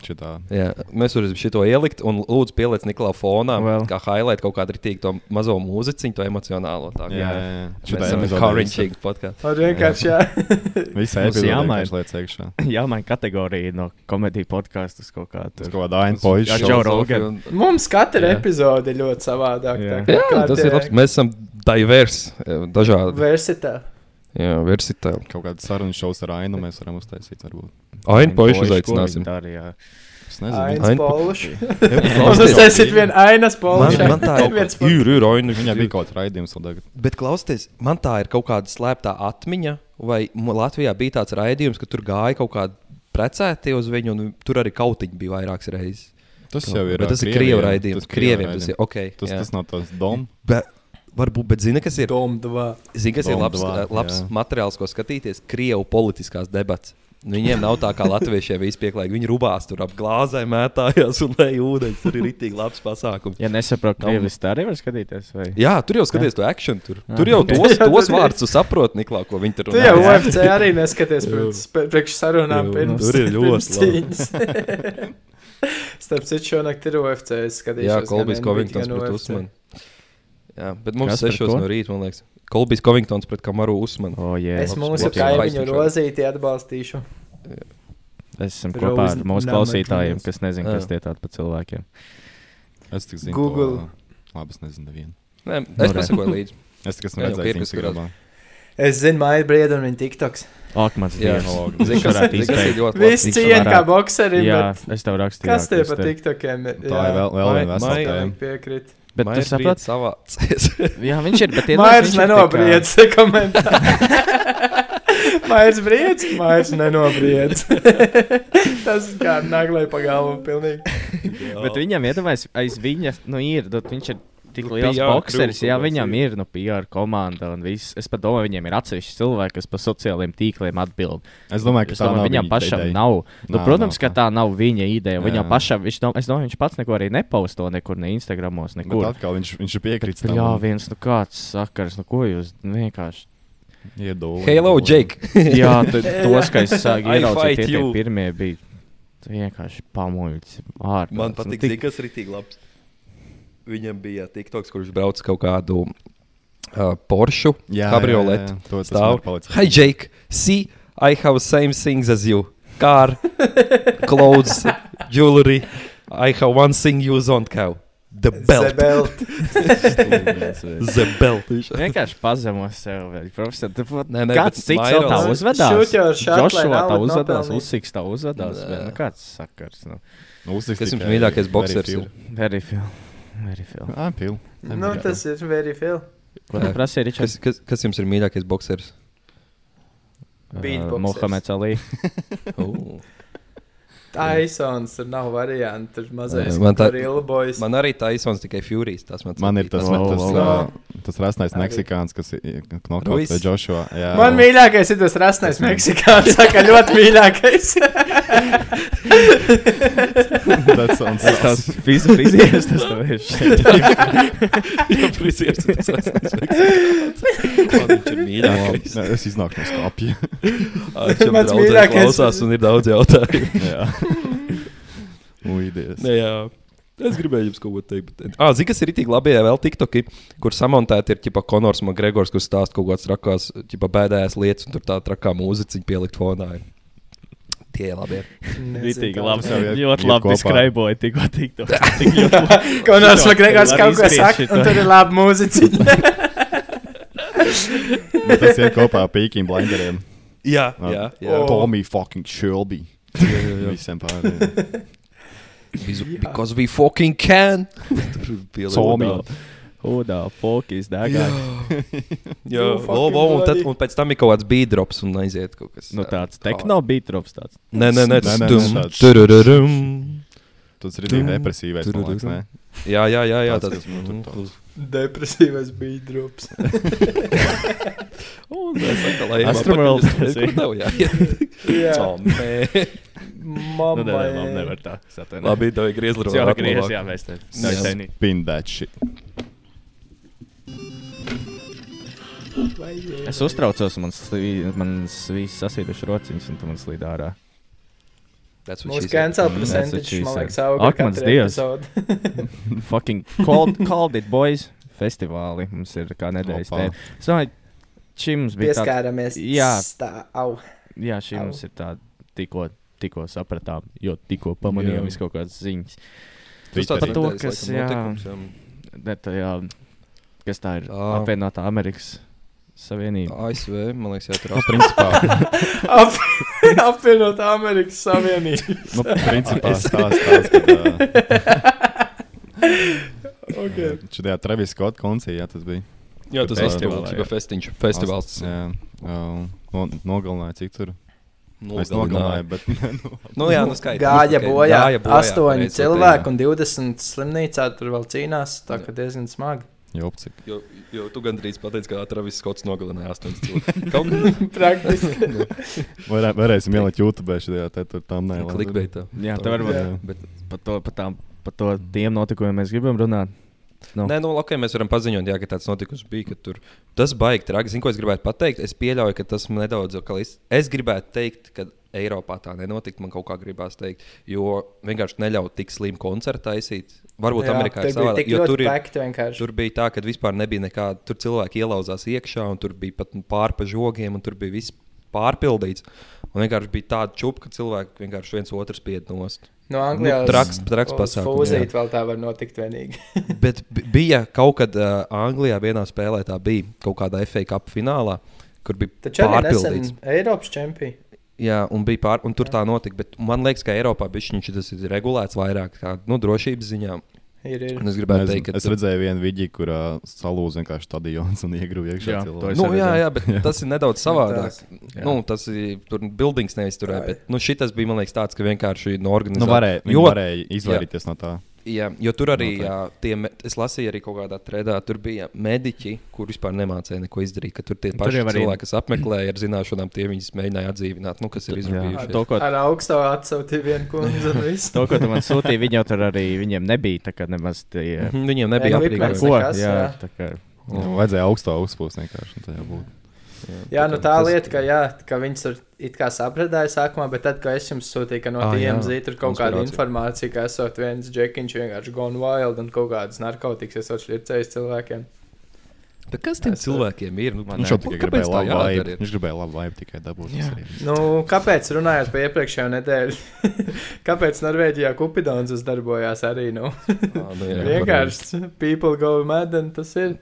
šitā. jā, mēs varam šo ielikt un lūdzu pieliec Niklā fonā, Well. kā highlight kaut kādu rītīgu to mazo mūziķu, to emocionālo. Tā, Jā, jā, jā. Šitā epizodē encouraging podkāstu. Un vienkārši, jā. Visa Mums epizode jāmaina. liec iekšā. Jā, man kategorija no komēdijas podkāstu uz kaut kādu. Tas kaut kāda aina Jā, šovs. Joe Rogan. Mums katra epizode ir ļoti savādāka. Jā. kā tas ir labs. Mēs esam diversi, eh, dažādi. Versitā. Jā, versitāli. Kaut kāda saruna šovs ar ainu mēs varam uztaisīt. Varbūt. Ainu ko uzaicināsim. Es nezinu. Ainas Ain- poluši. Klausies. Un tas esat vien ainas Man, poluši. man tā ir. Viens Ir, ir ainu. Viņai bija kaut kāds raidījums vēl tagad. Bet klausieties, man tā ir kaut kāda slēptā atmiņa, vai Latvijā bija tāds raidījums, ka tur gāja kaut kāda precēti uz viņu, un tur arī kautiņi bija vairākas reizes. Tas jau ir. Bet tas ir krievu raidījums. Tas Krievu Krieviem tas ir. raidījums. Okay, Tas, tas nav tas dom. Varbūt, bet zini, kas ir? Zini, kas ir Dom labs, dva, labs jā. materiāls, ko skatīties? Krievu politiskās debats. Nu, Viņiem nav tā kā latviešiem vispieklājīgi. Viņi rubās tur ap glāzēm, mētājās un lej ūdeni. Tur ir rītīgi labs pasākums. Ja nesaprotu, Nav- krievis tā arī var skatīties. Vai? Jā, tur jau skaties to akciju. Tur, Jā. tur jau tos, Jā, tos ir. vārdus tu saproti, Niklā, ko viņi tur Tu jau runā. UFC arī neskaties priekš sarunām Jā, pirms tur ir ļoti cīņas. Starp citu, šonakt ir UFC. Jā, NBA, Covingtons pret. Usmanu. Jā, bet mums Kas sešos ko? no rīta, man liekas. Kolbijs Covingtons pret Kamaru Usmanu. Oh, yeah. Es mūsu kaimiņu rozīti atbalstīšu. Es esmu Rose kopā ar mūsu klausītājiem, kas nezina, kas Jā. tie tādi pa cilvēkiem. Es tikai zinu, Google. To, labi, es nezinu, nevienu. Nē, Nu, es pasakoju līdzi. Es tikai esmu Jā, redzējis Instagramā. Es zinu, Maija Brieda un viņa TikToks. Ak, mans Jā, dievs. Viņš kas varētu kas ir izteikt. ļoti labi. Viss Viņš cien kā bokserim, Jā, bet es tev rakstīju. kas tie jā, pa kas TikTokiem? ir? Tā ir vēl, vēl viena vesela Mai- tēma. Piekrīt. Bet tu saproti, savācies. jā, viņš ir. Bet Mairs viņš ir tā kā- nenobriedz komentāru. Mairs briedz, Mairs nenobriedz. Tas kā naglai pa galvu pilnīgi. Bet viņam, iedomājieties, aiz viņa nu, ir. Nu, viņš ir tik Nu, liels boxeris. kāds viņam ir. nu, PR komanda un viss. Es pat domāju, viņiem ir atsevišķi cilvēki, kas pa sociālajiem tīkliem atbild. Es domāju, ka Es domāju, viņam viņa pašam ideja. nav. Nu, Nav, protams, nav ka tā nav viņa ideja. Viņam pašam, viņš, dom, es domāju, viņš pats neko arī nepausto nekur, ne Instagramos, Bet nekur. atkal viņš, viņš ir piekritis Bet, jā, viens, nu kāds sakars, nu ko jūs vienkārši. Iedod. Hello, Jake! Jā, tos, ka es sāku I ieraudzīt, tie, pirmie bija vienkārši pamuļķi. Man Nu, patīk, tik- zini, kas ir tik labs. Viņam bija TikToks, kurš brauc kaut kādu uh, Porsche kabrioletu. Stāv. Hi, Jake! See, I have same things as you. Car, clothes, jewelry. I have one thing you don't have. The belt. Zebelt. The belt. Vienkārši pazemos sev. vēl, Profesor, tu pat- Nē, nē, kāds cits vēl tā uzvedās? Shoot your shot, lai Joshua tā uzvedās. Usiks tā uzvedās. Nu, kāds sakars? Nu, Kas jums mīļākais boxers ir? very few. Very few. Ah, pil. Nu, tas ir very feel. Ko tu prasīji, Ričards? Kas, kas, kas jums ir mīļākais boxers? Beatboxers. Mohameds Ali. Uh. Taisons, tur nav variantu. Tur mazais Man tā- Ilbojas. Man arī Taisons tikai Furijas. Tas man, Man ir tas, Wow, tas, wow. uh, tas rasnais Arī. meksikāns, kas ir Ruiz. vai Joshua. Jā. Man mīļākais ir tas rasnais meksikāns. Saka, ļoti mīļākais. Tas sounds Tas tavs fizi- frizieris, tas tev ir. Jā, frizieris ir tas asins meksikāns. Man viņš ir mīļākais. Es iznāku no skapja. Mans draudzē mīļākais- klausās un ir daudz jautājumu. Nē, jā. Es gribēju jums kaut ko teikt. Bet... Ah, Zini, kas ir tik labi, ja vēl TikToki, kur samontēti ir ģipa, Konors Makgregors, kurš stāsta kaut kādas trakās, ģipa, bēdējas lietas, un tur tā trakā mūziķa pielikt fonā. Ir. Tie ir labi. Nezinu, labi. Ļoti labi skraiboja tikko tikto. Konors Makgregors Var kaut ko saka, un tur ir labi mūziķi. Bet tas iet kopā ar pīkiem blinderiem. Jā, jā, jā. Tommy fucking Shelby. Visiem pārējiem. Because we fucking can. Tur Somī. fonā. Udā, fokīs, degā. Jā, Oh, o, fucking o, un, tad, un pēc tam ir kaut kāds beidrops un aiziet kaut kas. Nu tāds tehno beatrops tāds. Nē, nē, nē, tas Nē, nē, nē, turururum. Tas ir arī depresīvais. man liekas, ne? Jā, jā, jā, jā Tāds. Depresīvais bija drops. Un mēs atkal tur, ir. kur nav jāiet. Jā, Tomē. mamma. Nu, nē, nē, man nevar tā. Es atvainojos. Labi, tev ir griezli Jā, griez, jā, mēs te. Spin that shit. Es uztraucos, man slī- mans viss sasvīduši rociņas, un tu man slīd ārā. Mūsu cancel Mm, percentage, that's what man she liekas, said. auga Ak, mans Dievs. Fucking called, called it, boys. Festivāli mums ir kā nedēļas tēma. Es domāju, šī mums bija tā. Pieskāramies. Jā. Tā, au. Jā, šī Au. mums ir tā tikko, tikko sapratām, jo tikko pamanījām Jā. visu kaut kādas ziņas. Tas Par tāds to, kas, jā. Bet, jā, kas tā ir? Ā. Apvienotā Amerikas Savienība. ASV, man liekas, jā, tur Nu, principā, Ap, apvienotā Amerikas Savienība. nu, principā stāsts tāds, ka okay. šajā Travis Scott koncertā tas bija. Jā, tas ir jā. festiņš, festivāls. Jā, no, nogalināja cik tur. Es Nogalināju. bet nu, Nu, jā, nu skaidrs. Gāja Ok, bojā gāja bojā, 8 pareizi cilvēki un 20 slimnīcā tur vēl cīnās. Tā kā diezgan smagi. jopcik. Jo, jo tu gandrīz pateici, ka Travis Skots nogalināja 8 cilvēkus. Praktiski. Varē, varēsim ielikt YouTube šajā te tur tam nē. klikbeitā. Jā, tā varbūt. Bet par to, par tām, par to tiem notikumiem mēs gribam runāt. Nu. Nē, nu, ok, mēs varam paziņot, jā, ka tāds notikums bija. ka Tur, tas baigi traki. Zinu, ko es gribētu pateikt. Es pieļauju, ka tas nedaudz iz- Es gribētu teikt, ka Eiropā tā nenotikt. Man kaut kā gribās teikt, jo vienkārši neļauj tik slimu koncertu taisīt. Varbūt Jā, Amerikā ir savādāk. Jo tur, ir, tur bija tā, ka vispār nebija nekāda. Tur cilvēki ielauzās iekšā, un tur bija pat pārpa žogiem, un tur bija viss pārpildīts. Un vienkārši bija tāda čūpa, ka cilvēki vienkārši viens otru spied nost. No Anglijās Nu, traks- traks pasākums, jā. Fūzīt vēl tā var notikt vienīgi. Bet bi- bija kaut kad uh, Anglijā vienā spēlē, tā bija kaut kādā FA Cup finālā, kur bija Taču pārpildīts. Eiropas čempions. Jā, un, bija pār, un tur tā notika. Bet man liekas, ka Eiropā bišķiņš tas ir regulēts vairāk kā nu, drošības ziņā. Ir, ir. Un es gribētu Es, teikt, ka es redzēju vienu video, kur uh, salūza vienkārši stadions un iegruva iekšā. Jā, Nu, jā, jā, bet tas ir nedaudz savādāk. Tas- jā. Nu, tas ir tur buildings nevis tur, Jā, bet nu, šis bija man liekas tāds, ka vienkārši no Nu, organizācijas. varēja, jo, jo, varēja izvairīties jā. no tā. Jā, jo tur arī, Noteikti. jā, tie, es lasīju arī kaut kādā tredā, tur bija mediķi, kur vispār nemācēja neko izdarīt. ka Tur tie Tur paši jau arī- cilvēki, kas apmeklēja ar zināšanām, tie viņus mēģināja atdzīvināt, nu, kas ir. To, ko, Ar augstu atsautīju vienu kundzi to, ko tu man sūtīji, viņi jau tur arī viņiem nebija. Nemaz tie. Mhm, Viņiem nebija kā. Nu, vajadzēja augstā uzpūst vienkārši. Būtu. Jā, nu tā Tas- lieta, ka, jā, ka viņas tur it kā sapratēja sākumā, bet tad, kad es jums sūtīju, ka no Ah, jā. TMZ tur kaut kāda informācija, ka esot viens džekiņš vienkārši gone wild un kaut kādas narkotikas esot šķircējis cilvēkiem. Bet kas tiem Es- cilvēkiem ir? Nu, Man Viņš jau tikai kāpēc gribēja labu ir? Viņš gribēja labu vibe tikai dabūt. Jā. Nu, kāpēc runājot par iepriekšējo nedēļu? kāpēc Norvēģijā Kupidons uzdarbojās arī? Nu? Ā, nu, jā, Vienkārši people go mad un tas ir.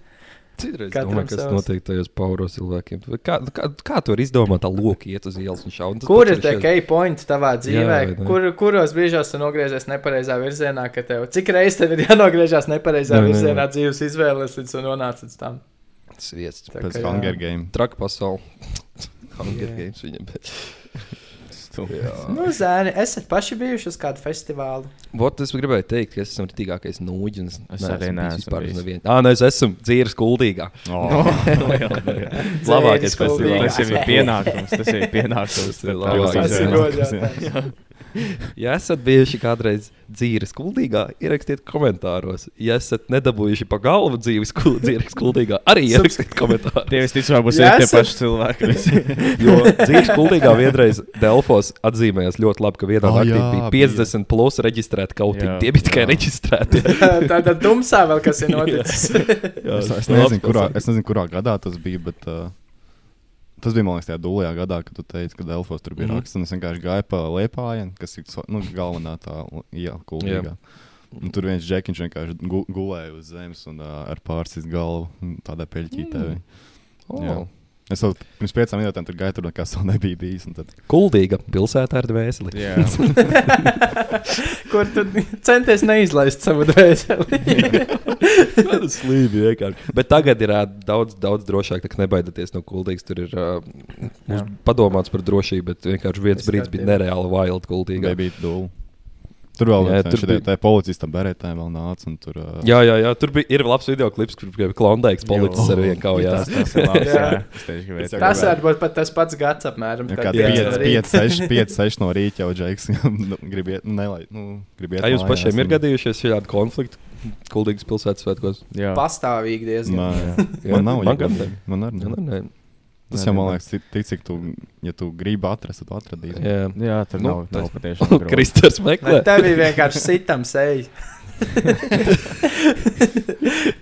Citreiz Katram domāju, kas savs. notiek tajos pauro cilvēkiem. Kā, kā, kā tu vari izdomāt, tā loka iet uz ielas un šaut? Kur ir tie key pointi tavā dzīvē? vai ne? Kur, kuros brīžos tu nogriezies nepareizā virzienā, ka tev cik reizes tev ir jānogriežas nepareizā Nē, nē, nē. virzienā dzīves izvēles, līdz tu nonāc līdz tam? Sviests. Pēc jā. Hunger Game. Traka pasaule. Hunger Jā. Games viņam. Bet... Nu, zēni, esat paši bijuši uz kādu festivālu? Vot es gribēju teikt, ka es esmu tīkākais nūģis. Es arī neesmu bijis. Ah, nē, es esmu dzīves kuldīgā. Oh. Labākais festivāls. Tas jau ir pienākums. Tas jau ir pienākums. Tas ir labākais. Ja esat bijuši kādreiz dzīves kuldīgā, ierakstiet komentāros. Ja esat nedabūjuši pa galvu dzīves kuldīgā, arī ierakstiet komentāros. Tie visticamāk būs Ja tie esat- paši cilvēki. Jo dzīves kuldīgā vienreiz Delfos atzīmējās ļoti labi, ka vienā Ah, naktī jā, bija bija. 50 plus reģistrēti kaut Jā, kas. Tie bija tikai jā. reģistrēti. Tāda tumsā vēl kas ir noticis. Es, es, nezinu, kurā, es nezinu, kurā gadā tas bija, bet uh, tas bija, liekas, tajā dūlējā gadā, kad tu teici, ka Delfos tur bija mm. raksts. un Es vienkārši gāju pa Liepājienu, kas ir nu, galvenā tā iela, kuldīgā. Un tur viens džekiņš vienkārši gu, gulēja uz zemes un uh, ar pārsis galvu tādā peļķītē. Mm. Jā. Es vēl pirms piecām minūtēm tur gāju, tur nekas vēl nebija bijis. un Tad... Kuldīga pilsētā ar dvēseli. Jā, Kur tu centies neizlaist savu dvēseli? Tas slīvi vienkārši. Bet tagad ir daudz, daudz drošāk. Tā kā nebaidieties no kuldīgas. Tur ir Jā. padomāts par drošību, bet vienkārši viens Es brīdis bija nereāli wild kuldīga. Nebija dūle. Tur vēl Jā, jā, tur bija- bija policistam beretēm vēl nāca. un Tur, uh, Jā, jā, jā, tur bija ir labs video klips, kur bija klondaiks policists ar vienu kaujās. tas, tas ir labi. Jā. Jā. Tas var būt pat tas pats gads apmēram. Jā, kad kā pieci 5, no rīta. 6, 5, 6 no rīta jau džeks. Gribiet, nu, nelai, nu, gribiet. Jums mājās pašiem ir un- gadījušies šādi konflikti Kuldīgas pilsētas svētkos? Jā. Pastāvīgi diezgan. Nē, Jā. man nav. Man Man, arī. Jā, nav. Tas jau man liekas, tik, cik tu, ja tu gribi atrast, tad tu atradīsi. Jā. Jā, tur Nu, nav, nav tas- patiešām grūti. Kristers meklē. Bet tev bija vienkārši sitam seju.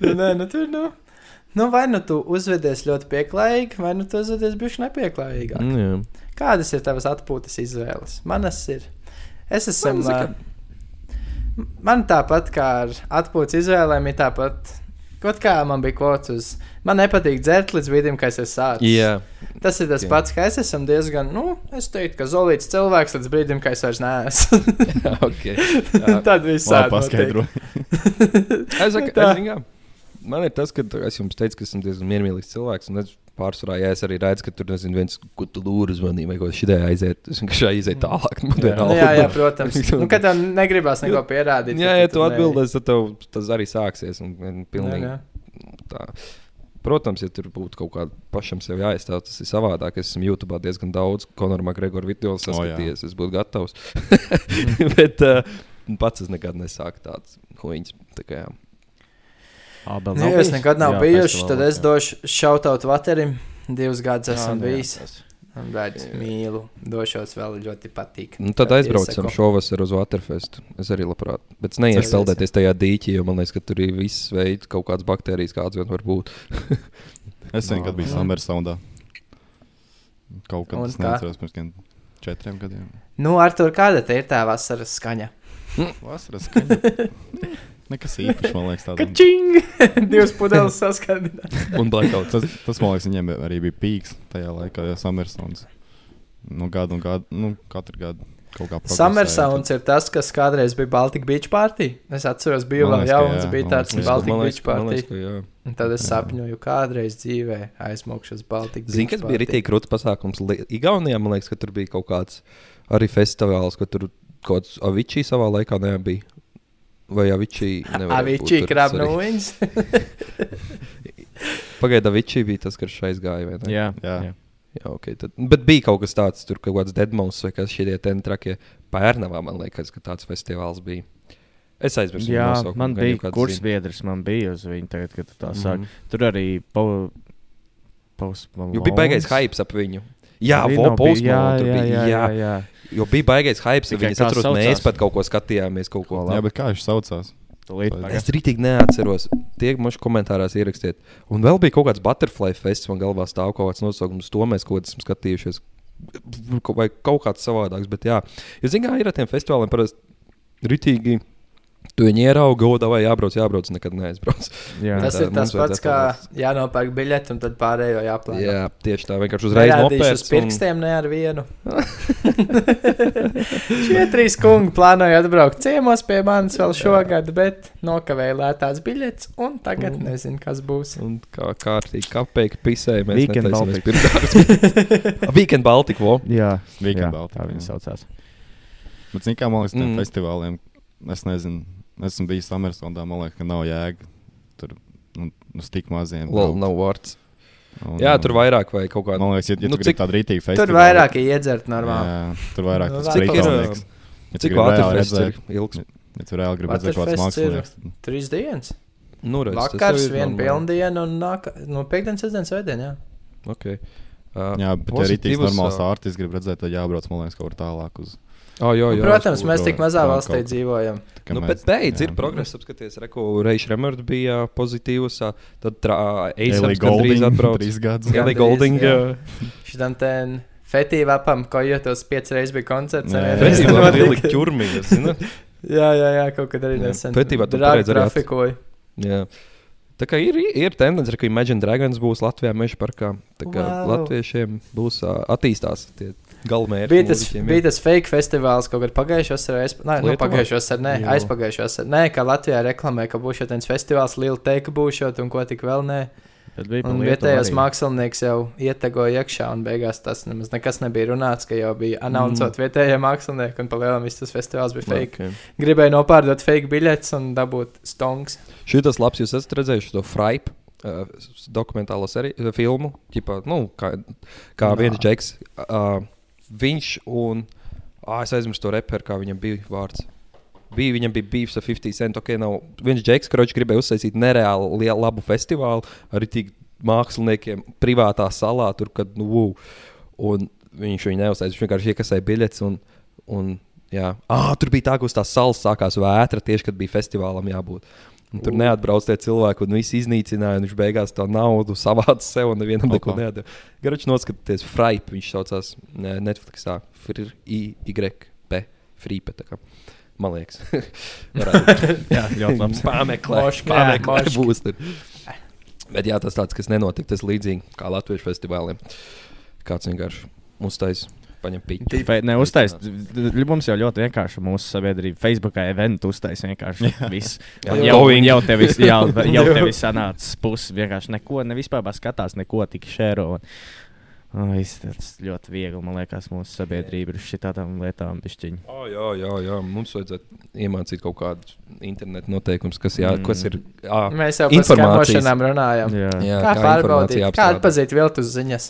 nu, nē, nu tur, nu. Nu, vai nu tu uzvedies ļoti pieklājīgi, vai nu tu uzvedies bišķi nepieklājīgāk. Mm, jā. Kādas ir tavas atpūtas izvēles? Manas ir. Es esmu. Man Man, man tāpat kā ar atpūtas izvēlēm, ir tāpat. Kaut kā man bija kvots uz. Man nepatīk dzert līdz brīdim, kad es sācis. Jā, Tas ir tas Jā. pats, ka es esmu diezgan, nu, es teiktu, ka zolīts cilvēks līdz brīdim, kad es vairs neesmu. jā, ok. Jā. Tad viss sāk paskaidro. Es saku, Tā. es, zinu, man ir tas, ka es jums teicu, ka esmu diezgan miermīlīgs cilvēks. Un es pārsvarā, ja es arī redzu, ka tur nezinu, viens, lūdzu uzmanību, vai ko šī aiziet, es vienkārši aiziet tālāk. Man Jā. Nu, jā, jā, protams. Nu, kad tev negribas neko pierādīt. Jā, tad ja tu atbildēsi, tad tev tas arī sāksies. Un, un pilnīgi, Jā, tā. Protams, ja tur būtu kaut kāda pašam sev jāizstāv, tas ir savādāk. Es esmu YouTube diezgan daudz Konora Makgregora video saskatījies, es būtu gatavs. Bet uh, pats es nekad nesāku tādas huīņas. Tā kā, jā. Abel Nu, ja es nekad nav Jā, bijuši, tad es jā. došu šautout Vaterim. Divus gadus Jā, esmu jā, bijis. Un Bērns mīlu. Došos vēl ļoti patīk. Nu, tad aizbraucam šovasar uz Waterfestu. Es arī labprāt. Bet es neiešu Tas- peldēties tajā dīķī, jo man liekas, ka tur ir viss veids, kaut kādas baktērijas, kādas vien var būt. Es vienkārši biju Jā. Summer Soundā. Kaut kad Un es neatceros pirms četriem gadiem. Nu, Artur, kāda te ir tā vasaras skaņa? Vasaras skaņa. Nekas īpašs, man liekas, tāds. Kačing! Divas pudeles saskandināt. Un blackout. Tas, tas, man liekas, viņiem arī bija pīks tajā laikā, ja Summer Sounds. Nu, gadu un gadu, nu, katru gadu kaut kā Summer progresēja, Sounds ir tas, kas kādreiz bija Baltic Beach Party. Es atceros, biju Man vēl jauns, bija tāds Man Beach Party. liekas, ka jā. Un tad es Jā. sapņoju, kādreiz dzīvē aizmukšu uz Baltic Beach. Zini, kas bija party. rītīgi krūts pasākums? Igaunijā man liekas, ka tur bija kaut kāds arī festivāls, ka tur kaut kāds Avičī savā laikā nebija. Vai Avičī? Avičī krabnūjiņas. Pagaidām Avičī bija tas, kas aizgāja. vai ne? Jā, Jā. jā. Jā, okay, tad, bet bija kaut kas tāds, tur kaut kāds Deadmauss vai kas šie ten trakie. Pērnavā man liekas, ka tāds festivāls bija. Es aizmirsu. Jā, nosaukumu, man bija kāds kurs zina. biedrs, man bija uz viņu tagad, kad tu tā sāki. Mhm. Tur arī Post Jo bija baigais hypes ap viņu. Jā, vo, Post jā, Malone tur jā, bija. jā, jā, jā. Jo bija baigais hypes, Tikai viņas atceros, mēs pat kaut ko skatījāmies. Kaut ko. Jā, bet kā viņš saucās? Es pagaid. Es rītīgi neatceros. Tie mums komentārās ierakstiet. Un vēl bija kaut kāds butterfly fests, man galvā stāv kaut kāds nosaukums. To mēs kaut kādā esam skatījušies. Vai kaut kāds savādāks. Bet jā, jūs zināt, kā ir ar tiem festivāliem parasti rītīgi. Tu viņu ieraugi, godā vai jābrauc, jābrauc, nekad neaizbrauc. Jā. Tas Tā ir tas pats, kā jānopērk biļeti un tad pārējo jāplāno. Jā, tieši tā. Vienkārši uzreiz Nerādīšu uz nopērts. un- pirkstiem, ne ar vienu. Šie trīs kungi plānoja atbraukt ciemos pie manis vēl šogad, bet nokavēja lētās biļetes, un tagad nezinu, kas būs. Un kā kārtīgi kapēki pisēja, mēs Weekend Baltic. Weekend Baltic, vo. Jā, Weekend jā, Baltic, tā viņi saucās. Bet, zini, kā man liekas, tiem Mm. mm. festivāliem, es nezinu, esmu bijis Samersondā, man liekas, ka nav jēga tur nu, uz tik maziem. Lol, nav vārds. Un, Jā, tur vairāk vai kaut kāda. Man liekas, ja, ja Nu, cik- tādu rītīgu festivālu. Tur vairāk ir iedzert normāli. Jā, tur vairāk Nu, tas strīdnieks. Ja Cik reāli Waterfest ir ilgs? ja tu reāli gribi redzēt kaut kāds mākslinieks, Trīs dienas. Nu, redz, tas Vakars, viena pilndiena un nāk, no piekdienas, sestdienas, svētdienas. Jā. Okay. Uh, Jā, bet ja rītīgs normāls ā, ārtis grib redzēt, tad jābrauc, man liekas, kaut kur tālāk uz. Oh, jā, jā. Protams, mēs tik mazā kaut- valstī kaut- dzīvojam. tā kā Nu, mēs- bet beidz, ir jā. progress. Apskaties, Reku Reiša Remerds bija pozitīvs. Tad Eisams gandrīz Golding, atbrauc. trīs gadus. Gandrīz, Golding. jā. ā, Šitam ten fetīvu apam, ko jūtos piecas reizes bija koncerts. Jā, jā. var notika. ielikt ķurmī? Jā, jā, jā, kaut kad arī Jā. nesen. Fetībā tu pareizi trafikoju. Jā. Tā kā ir, ir tendence, ka Imagine Dragons būs Latvijā meža parkā. Tā kā Wow. latviešiem būs ā, attīstās tie galvenmērķi. Bija tas, bija tas fake festivāls kaut kad pagājušos ar aizp... Nē, nu, pagājušos ar, nē, Jo. aizpagājušos ar, nē, kā Latvijā reklamē, ka būs viens festivāls, liela teika būšot un ko tik vēl nē. Bet bija Lietuvu vietējais arī. mākslinieks jau ietegoja iekšā, un beigās tas nemaz nekas nebija runāts, ka jau bija announcot mm. vietējie mākslinieki, un palielinājums viss tas festivāls bija fake. Okay. Gribēju nopārdot fake biļetes un dabūt stonks. Šī tas labs, jūs esat redzējuši to Fripe. Uh, dokumentālo seriju, filmu, ķipā, nu, kā, kā viens džeks. Uh, viņš un. Ah, es aizmirsu to reperu, kā viņam bija vārds. Bija, viņam bija bijis ar 50 cent. Okay, nav, viens džeks, kurš gribēja uztaisīt nereāli lielu, labu festivālu ar tik māksliniekiem privātā salā, tur, kad, nu, wow. un viņš viņu neuztaisīja. Viņš vienkārši iekasēja biļetes. Un, un, jā. ah, tur bija tā, ka uz tās salas sākās vētra tieši, kad bija festivālam jābūt. Un tur neatbrauc tie cilvēki, un viss iznīcināja. un Viņš beigās to naudu savāca sev, un nevienam neko nedēļa. Garš noskatieties, Fripe, viņš saucās ne, Netflixā. F-R-I-Y-P. Fripe. tā. Man liekas, Jā, ļoti labs. Pameklē, Mošk, jā, pameklē mošk. būs tur. Bet jā, tas tāds, kas nenotika, tas līdzīgi kā Latvijas festivāliem. Kāds vienkārši uztais, paņem pīķi. Fe, ne, uztais, mums jau ļoti vienkārši mūsu sabiedrība. Facebookā eventu uztais vienkārši viss. Jā, jau, going. jau tevis, jau, jau tevis sanāca puses vienkārši neko, ne vispār skatās, neko tik šēro. Un, oh, viss tas ļoti viegli, man liekas, mūsu sabiedrība ir šitādām lietām. Oh, jā, jā, jā, mums vajadzētu iemācīt kaut kādus internetu noteikumus, kas, jā, Mm. kas ir. À, Mēs jau par Informācijas. skamošanām runājam. Jā. jā, Kā pārbaudīt, kā atpazīt viltus ziņas?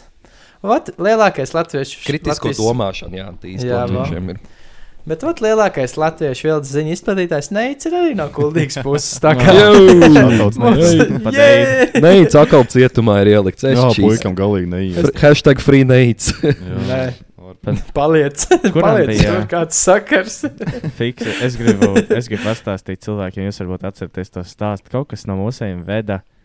Ot, lielākais latviešu Kritisko Latvijas- domāšanu, jā, īstenībā ir. Bet vat lielākais latviešu vilnas ziņu izplatītājs Neicis ir arī no kuldīgas puses. Tā kā neiz. Jē! Nē, atkal cietumā ir ielikts. Es Jā, puikam galīgi neies. Fr- Hashtag free neids. Nē, paliec. Kuram paliec bija? tur kāds sakars. Fiks, es gribu, es gribu pastāstīt cilvēkiem, jūs varbūt atceraties to stāstu. Kaut kas no mūsējiem veda uh,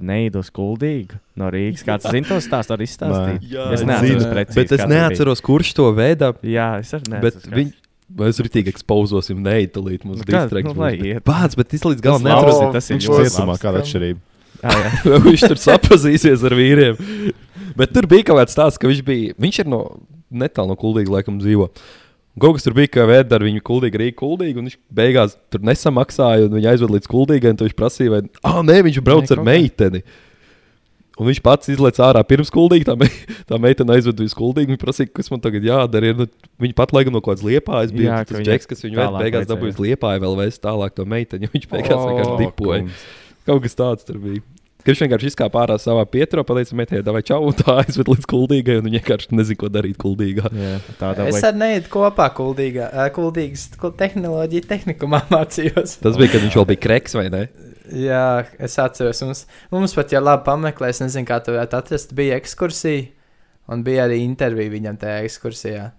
neidu uz kuldīgu no Rīgas. Kāds zina to stāstu, var izstāstīt? Jā, es es neatceros zinu. precīzi. Bet es tur bija. neatceros, kurš to veidā. Jā, es arī Bet neatceros. viņi, mēs rītīgi ekspozosim neidalīt mums Nu distrikts. nu, lai iet. Bāc, bet es līdz galam Tas neatceros. labs. tas ir cietumā, kāda atšķirība. Vai viņš tur sapazīsies ar vīriem. Bet tur bija kaut kāds tāds, ka viņš bija. Viņš ir no netālu no kuldīga, laikam, dzīvo. Un Kaut kas tur bija, ka vēda ar viņu kuldīgi, arī kuldīgi, un viņš beigās tur nesamaksāja, un viņa aizved līdz kuldīgai, un viņš prasīja, vai, ah, nē, viņš brauc Nē, ar meiteni. Un viņš pats izlaiž ārā pirms kuldīgi. Tā, me, tā meitene aizveda uz kuldīgi. Viņa prasīja, kas man tagad jādara. Ir, nu, viņa pat laikam no kaut kādas liepājas bija. Jā, tas džeks, kas viņu tālāk beigās dabūja uz liepāju, vēl vēst tālāk to meiteni. jo Viņš beigās O, vienkārši dipoja. Kaut kas tāds tur bija. Viņš vienkārši izkāpa ārā savā pieturā, pateica, meitē, vai čau, tā aizved līdz kuldīgai, un viņa vienkārši nezina, ko darīt kuldīgā. jā tāda Es lieta. ar neidu kopā kuldīgā, kuldīgas kul- tehnoloģiju tehnikumā mācījos. Tas bija, kad viņš vēl bija kreks, vai ne? Jā, es atceros, mums, mums pat, ja labi pameklē, es nezinu, kā to varētu atrast, bija ekskursija, un bija arī intervija viņam tajā ekskursijā.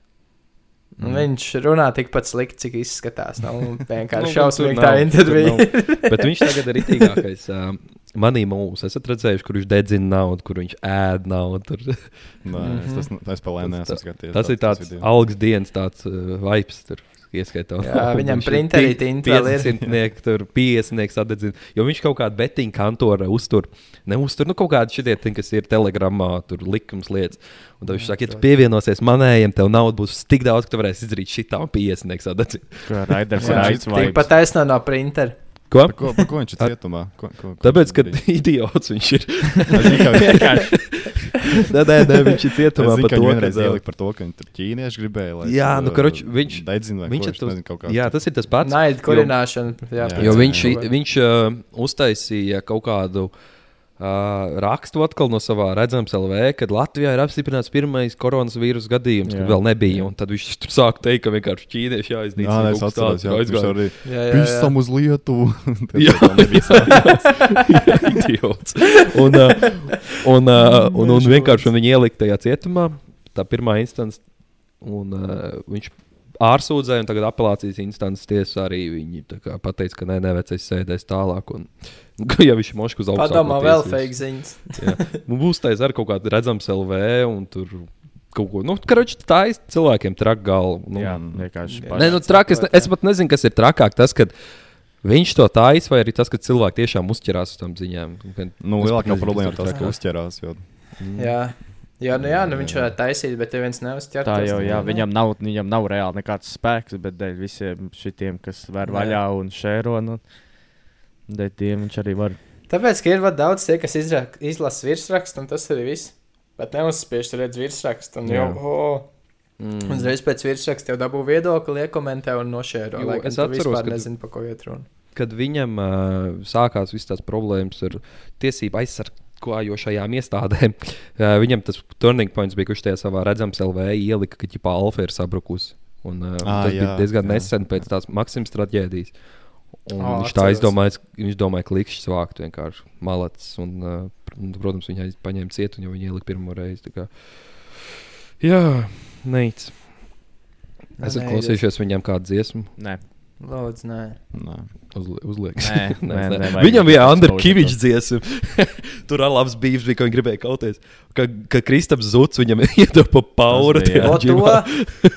Un Mm. viņš runā tikpat slikti, cik izskatās. Nu, Nu, vienkārši tur šausmīgi nav, tā intervija. nav. Bet viņš tagad ir itīgākais. Uh, Manī mūsu esat redzējuši, kur viņš dedzina naudu, kur viņš ēd naudu. Tur. Nē, es tas es spēlēju, neesmu skatījies. Tas ir tāds algas dienas, tāds uh, vibes. Tur. Ieskaitām, Jā, viņam printerī vēl ir. 50, tur 50 sadedzina. Jo viņš kaut kādu betiņu kantoru uztur. Neuztur, nu kaut kādi šitie, ting, kas ir telegramā, tur likums lietas. Un tad viņš saka, ja tu pievienosies manējiem, tev nauda būs tik daudz, ka tu varēsi izdarīt šitā un 50 sadedzina. Raiders ir aizsvaigs. Tikpat taisno no printera. Ko? Par ko, par ko viņš ir cietumā? Ko, ko, ko Tāpēc, viņš ka idiots viņš ir. Nē, nē, nē, viņš ir cietumā zinu, par to, viņš ka vienreiz ielika par to, ka viņi tur ķīnieši gribēja. Lai, Jā, nu, karoč, viņš- Dedzina viņš ko, ir tas- nezinu, kaut kā. Jā, tas ir tas pats. Naida jo- kurināšana. Jā, Jā, Jo viņš, viņš uh, uztaisīja kaut kādu uh, rakstu atkal no savā redzamā LV, kad Latvijā ir apstiprināts pirmais koronavīrusa gadījums, Jā. kad vēl nebija. Un tad viņš tur sāka teikt, ka vienkārši ķīnieši jāiznīcina. Jā, es atceros, jā, viņš arī. Visam uz Lietuvu. Jā, idiots. Un, uh, un, uh, un, un vienkārši viņi ielika tajā cietumā, tā pirmā instance, un uh, viņš ārsūdzēja, un tagad apelācijas instances tiesa arī viņi tā kā pateica, ka nē, nē, vecais sēdēs tālāk. Un, ja viņš ir mošs uz augšu, Padomā, vēl fake ziņas. Būs tā ar kaut kādu redzamu LV un tur. Kaut ko, nu, karoči, tā ir cilvēkiem traka galva. Nu, Jā, vienkārši. Nē, nu, traki, es, ne- es pat nezinu, kas ir trakāk. Tas, kad viņš to taisa, vai arī tas, ka cilvēki tiešām uzķerās uz tām ziņām. Nu, lielākā problēma ir tas, ka uzķerās. Jo... Jā. Jā, nu jā, nu viņš varētu taisīt, bet viens neuzķer, Tā jau, tad jā, ne. viņam nav, viņam nav reāli nekāds spēks, bet dēļ visiem šitiem, kas var vaļā un šēro, nu, dēļ tiem viņš arī var. Tāpēc, ka ir daudz tie, kas izlasa virsrakstu, un tas arī viss. Bet neuzspiež, tur redz virsrakstu, un jau, oh, Mm. uzreiz pēc virsraksta jau dabū viedokli, iekomentē un nošēro. Jo, Lai gan es atceros, kad- nezinu, pa ko iet runa. Kad viņam uh, sākās visas tās problēmas ar tiesību aizsargājošajām iestādēm, uh, viņam tas turning points bija, kurš tajā savā redzamā LV ielika, ka ģipā alfa ir sabrukusi. Un, uh, Ā, tas bija jā, diezgan jā. nesen pēc tās Maksimas traģēdijas. Un Ā, viņš tā izdomāja, viņš domāja, ka likšķis vākt vienkārši malats. Un, uh, pr- un, protams, viņa aiz- paņēma cietu, jo viņa ielika pirmo reizi. tā kā. Jā, neic. Nu, Esat klausījušies viņam kādu dziesmu? Nē, Lūdzu, nē. Nē. Uzli, uzliek. Nē, Nē, nē, nē. Viņam bija paužas Kavičs dziesma. Tur arī labs bija, bija, ka viņi gribēja kauties. Ka, ka Kristaps Zuts viņam iedod pa pauru. Bija,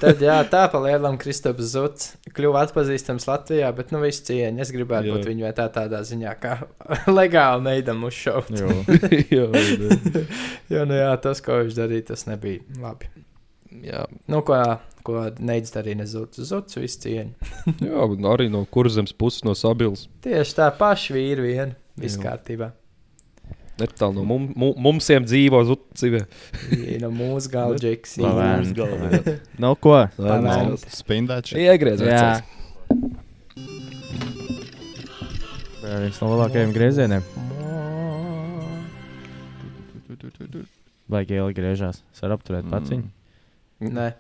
tad jā, tā pa lielam Kristaps Zuts kļuva atpazīstams Latvijā, bet nu viss cieņa. Es gribētu Jā. būt viņu vietā tādā ziņā, kā legāli neidam uz šo. jo, jā, jā. Jo, nu jā, tas, ko viņš darīja, tas nebija labi. Jā. Nu, ko, ko neids darīja nezuts, zuts viss cieņa. jā, un arī no kurzemes puses no Sabils. Tieši tā paši vīri vien, viss kārtībā. Netālu no mum, mum, mumsiem dzīvo. Viņa no mūsu. Lavēn. galvā. nu ko? Pavēl. Spindēts. Iegriez vecais. Viens no lielākajiem griezieniem. Vajag ieli griežās. Es varu apturēt paciņu. Nē,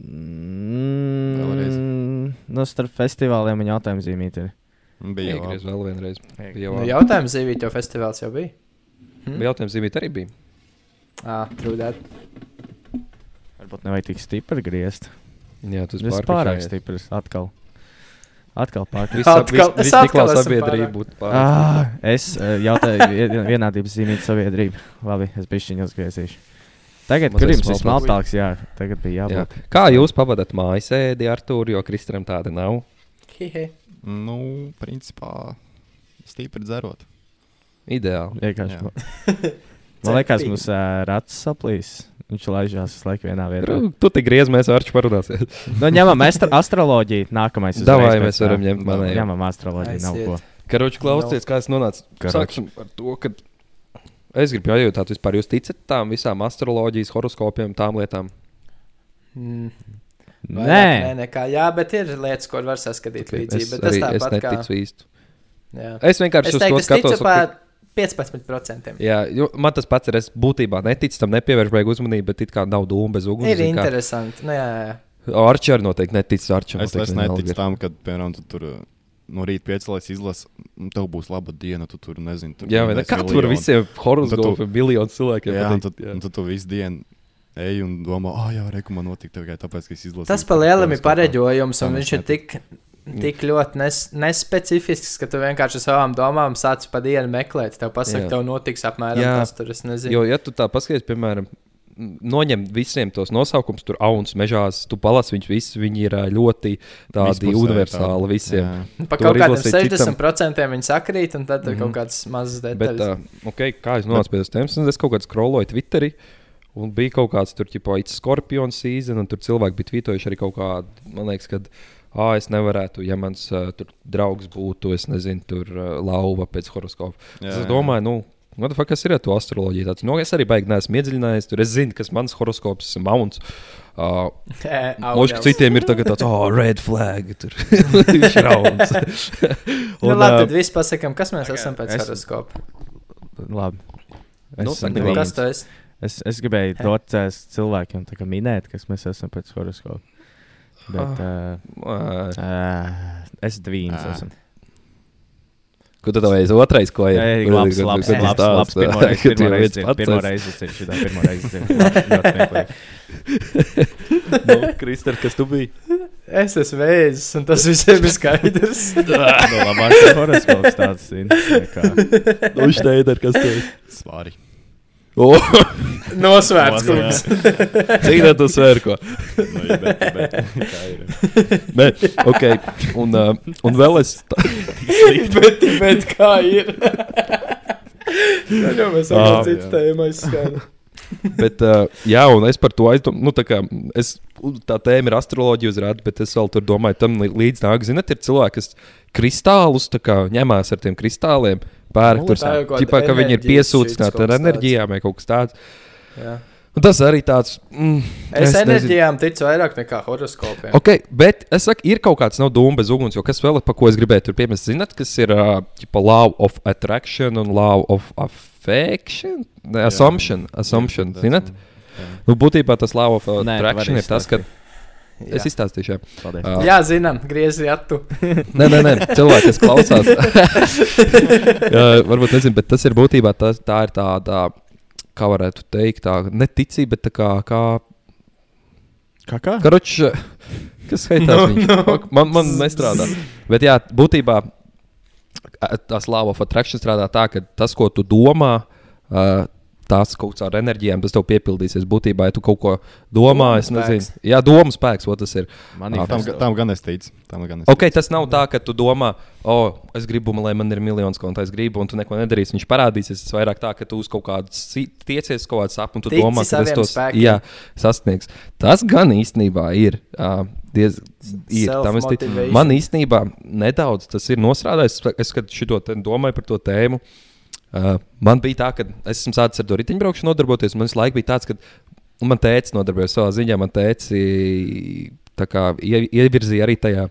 Mm, nu, starp festivāliem un jautājumu zīmīti. Ir. Bija jau Iegriez vēl vienreiz. Jau Nu, jautājums zīmīt, jo festivāls jau bija. labi. Jautājums zīmīt arī bija. Ah, trūdēt. Varbūt nevajag tik stipri griezt. Jā, tas bija pārāk stiprs. Atkal. Atkal pārāk. Viss- es atkal pārāk. būtu pārāk. Ah, es eh, jautāju, vien- vienādības zīmīt sabiedrību. Labi, es biju viņa uzgriezīšu. Tagad, jums ir smalkāks. jā, tagad bija Jā. jābūt. Kā jūs pavadāt mājas ēdi, Artur, jo Kristram tāda nav? Nu, principā, stipri dzerot. Ideāli. Vienkārši. Jā. Man, liekas, mums uh, rats saplīs. Viņš laižās visu laiku vienā vietā. Tu, tu tik griez, mēs ar ču parunāsim. Nu, ņemam astro astroloģiju. Nākamais. uzreiz Davai, mēs varam ņemt manējo. Ņemam astroloģiju. Nav ko. Karoči, klausieties, kā es nonācu. Sāksim ar to, ka es gribu jautāt, vispār jūs ticat tām visām astroloģijas, horoskopiem, tām lietām? Mm. Nē, Nē, nekā. Jā, bet ir lietas, ko var saskatīt Okay, līdzīgi. es Bet tas arī es tāpat kā. neticu īsti. Jā. Es vienkārši Es uz teiktu, to es ticu skatos. ok, 15%. Jā, jo man tas pats ir. Es būtībā neticu tam, nepievēršu beigu uzmanību, bet it kā nav dūma bez uguns. Ir interesanti. Nu, jā, jā. Arčers noteikti netic. Arčers Es, es neticu tam, ka, piemēram, tu tur uh, no rīta piecēlēs izlasi, un tev būs laba diena, tu tur nezini. Tur Jā, vai ne? Kā tur visiem Un horoskopiem, tad miljonu cilvēkiem Jā, un patīk, tad, un tad tu visu dienu ej un domā, ah, jā, reku man notika tikai tāpēc, ka es izlasīju. Tas pa lielam ir pareģojums, un viņš ir tik, tik ļoti nes, nespecifisks, ka tu vienkārši ar savām domām sāc pa dienu meklēt. Tev pasaka, Jā. tev notiks apmēram Jā. tas, tur es nezinu. Jo, ja tu tā paskaties, piemēram, noņem visiem tos nosaukumus, tur auns, mežās, tu palasi viņus visus, viņi ir ļoti tādi Vispusēji universāli tādi, visiem. jā. Pa tu kaut kādiem izlasīt citam. 60% viņi sakrīt, un tad ir Mhm. kaut kādas mazas Bet, detaļas. uh, okay, kā es nonācu pie un es kaut kādā scrolloju Twitterī. Un bija kaut kāds tur, tipo, it's skorpions season, un tur cilvēki bija tvītojuši arī kaut kādu, man liekas, ka, ah, es nevarētu, ja mans uh, tur draugs būtu, es nezinu, tur uh, lauva pēc horoskopa. Jā, Es jā. domāju, nu, what the fuck, kas ir ar to astroloģiju? Tāds, nu, es arī baigi neesmu iedziļinājies, tur es zinu, kas mans horoskops ir mauns. Uh, Možda augļaus. citiem ir tāds, oh, red flag. Tur viņš ir rauns. Nu, labi, ā, tad viss pasakām, kas mēs esam pēc es- horoskopa. labi. Es, Nu, esmu divīns. Kas tu esi? es, es gribēju dot uh, cilvēkiem minēt, kas mēs esam pēc horoskopa. Bet uh, ā, uh, es divīns Ā. esmu. Ko tu tavējais otrais, ko ir? Ej, Ko- labs, labs, labs, labs. Pirmo reizi, Ka tu pirmo jau reizi, viens dzirdu, pats pirmo esi. reizi tas ir šitā, pirmo reizi. dzirdu. Ļoti- ļoti smieklīgi. Nu, Kristāl, kas tu biji? Es esmu vēzis, un tas visiem ir skaidrs. Nu, labākais horoskops tāds ir. nekā- Nu, Šteider, kas tu esi? Svāri. Nosvērts Jā. kungs. cik tā? Nu, jā, kā ir? Nē, ok. Un, uh, un vēl es. bet, bet kā ir? Tad jau mēs esam citu jā. Bet, uh, jā, un es par to aizdomāju. Nu, tā, kā, es, tā tēma ir astroloģija uzrādīta, bet es vēl tur domāju, tam līdz nāk. Zināt, ir cilvēki, kas kristālus tā kā, ņemās ar tiem kristāliem. Pērk Nu, tur kāda ka viņi ir piesūcināti ar enerģijām vai kaut kas tāds. Jā. Un tas arī tāds. Mm, Es nezinu. enerģijām ticu vairāk nekā horoskopiem. Ok, bet es saku, ir kaut kāds nav dūma bez uguns, jo kas vēl ir, pa ko es gribēju tur piemest, zināt, kas ir uh, ģipa, law of attraction un law of affection? Ne, assumption, assumption, Jā, zināt? jā. Nu, būtībā tas law of attraction ir tas, ka Jā. es izstāstīšu. jā. Paldies. Uh, Jā, zinām, griezi atu. Nē, nē, nē, cilvēki, kas klausās. Jā, varbūt nezinu, bet tas ir būtībā tas, tā ir tāda, kā varētu teikt, tā neticība, bet tā kā, kā Kā kā? Karoč, kas skaitās? No, no. no. Man, man nestrādā. Bet jā, būtībā tā slāva of attraction strādā tā, ka tas, ko tu domā, ā, tās kaut kādā ar enerģijām, tas tev piepildīsies. Būtībā, ja tu kaut ko domā, es nezinu, spēks. jā, domu spēks, o tas ir. Tam, Manifesto. tam gan es teicu. Tam gan es Ok, tas nav tā, ka tu domā, o, oh, es gribu, lai man ir miljons kontā, es gribu, un tu neko nedarīsi. Viņš parādīsies. Tas vairāk tā, ka tu uz kaut kādu si- tiecies, kaut kādu sapni, un tu Tici domā, ka tas tos jā, sasniegs. Tas gan īstenībā ir. Uh, Diez, ir tam ticu. Man īstenībā nedaudz tas ir nosrādājis. Es, es kad šito domāju par to tēmu, uh, man bija tā, ka es esmu sācis ar to riteņbraukšanu nodarboties. Man laiku bija tāds, ka man tēvs nodarbojas savā ziņā. Man ie, ievirzīja arī tajā.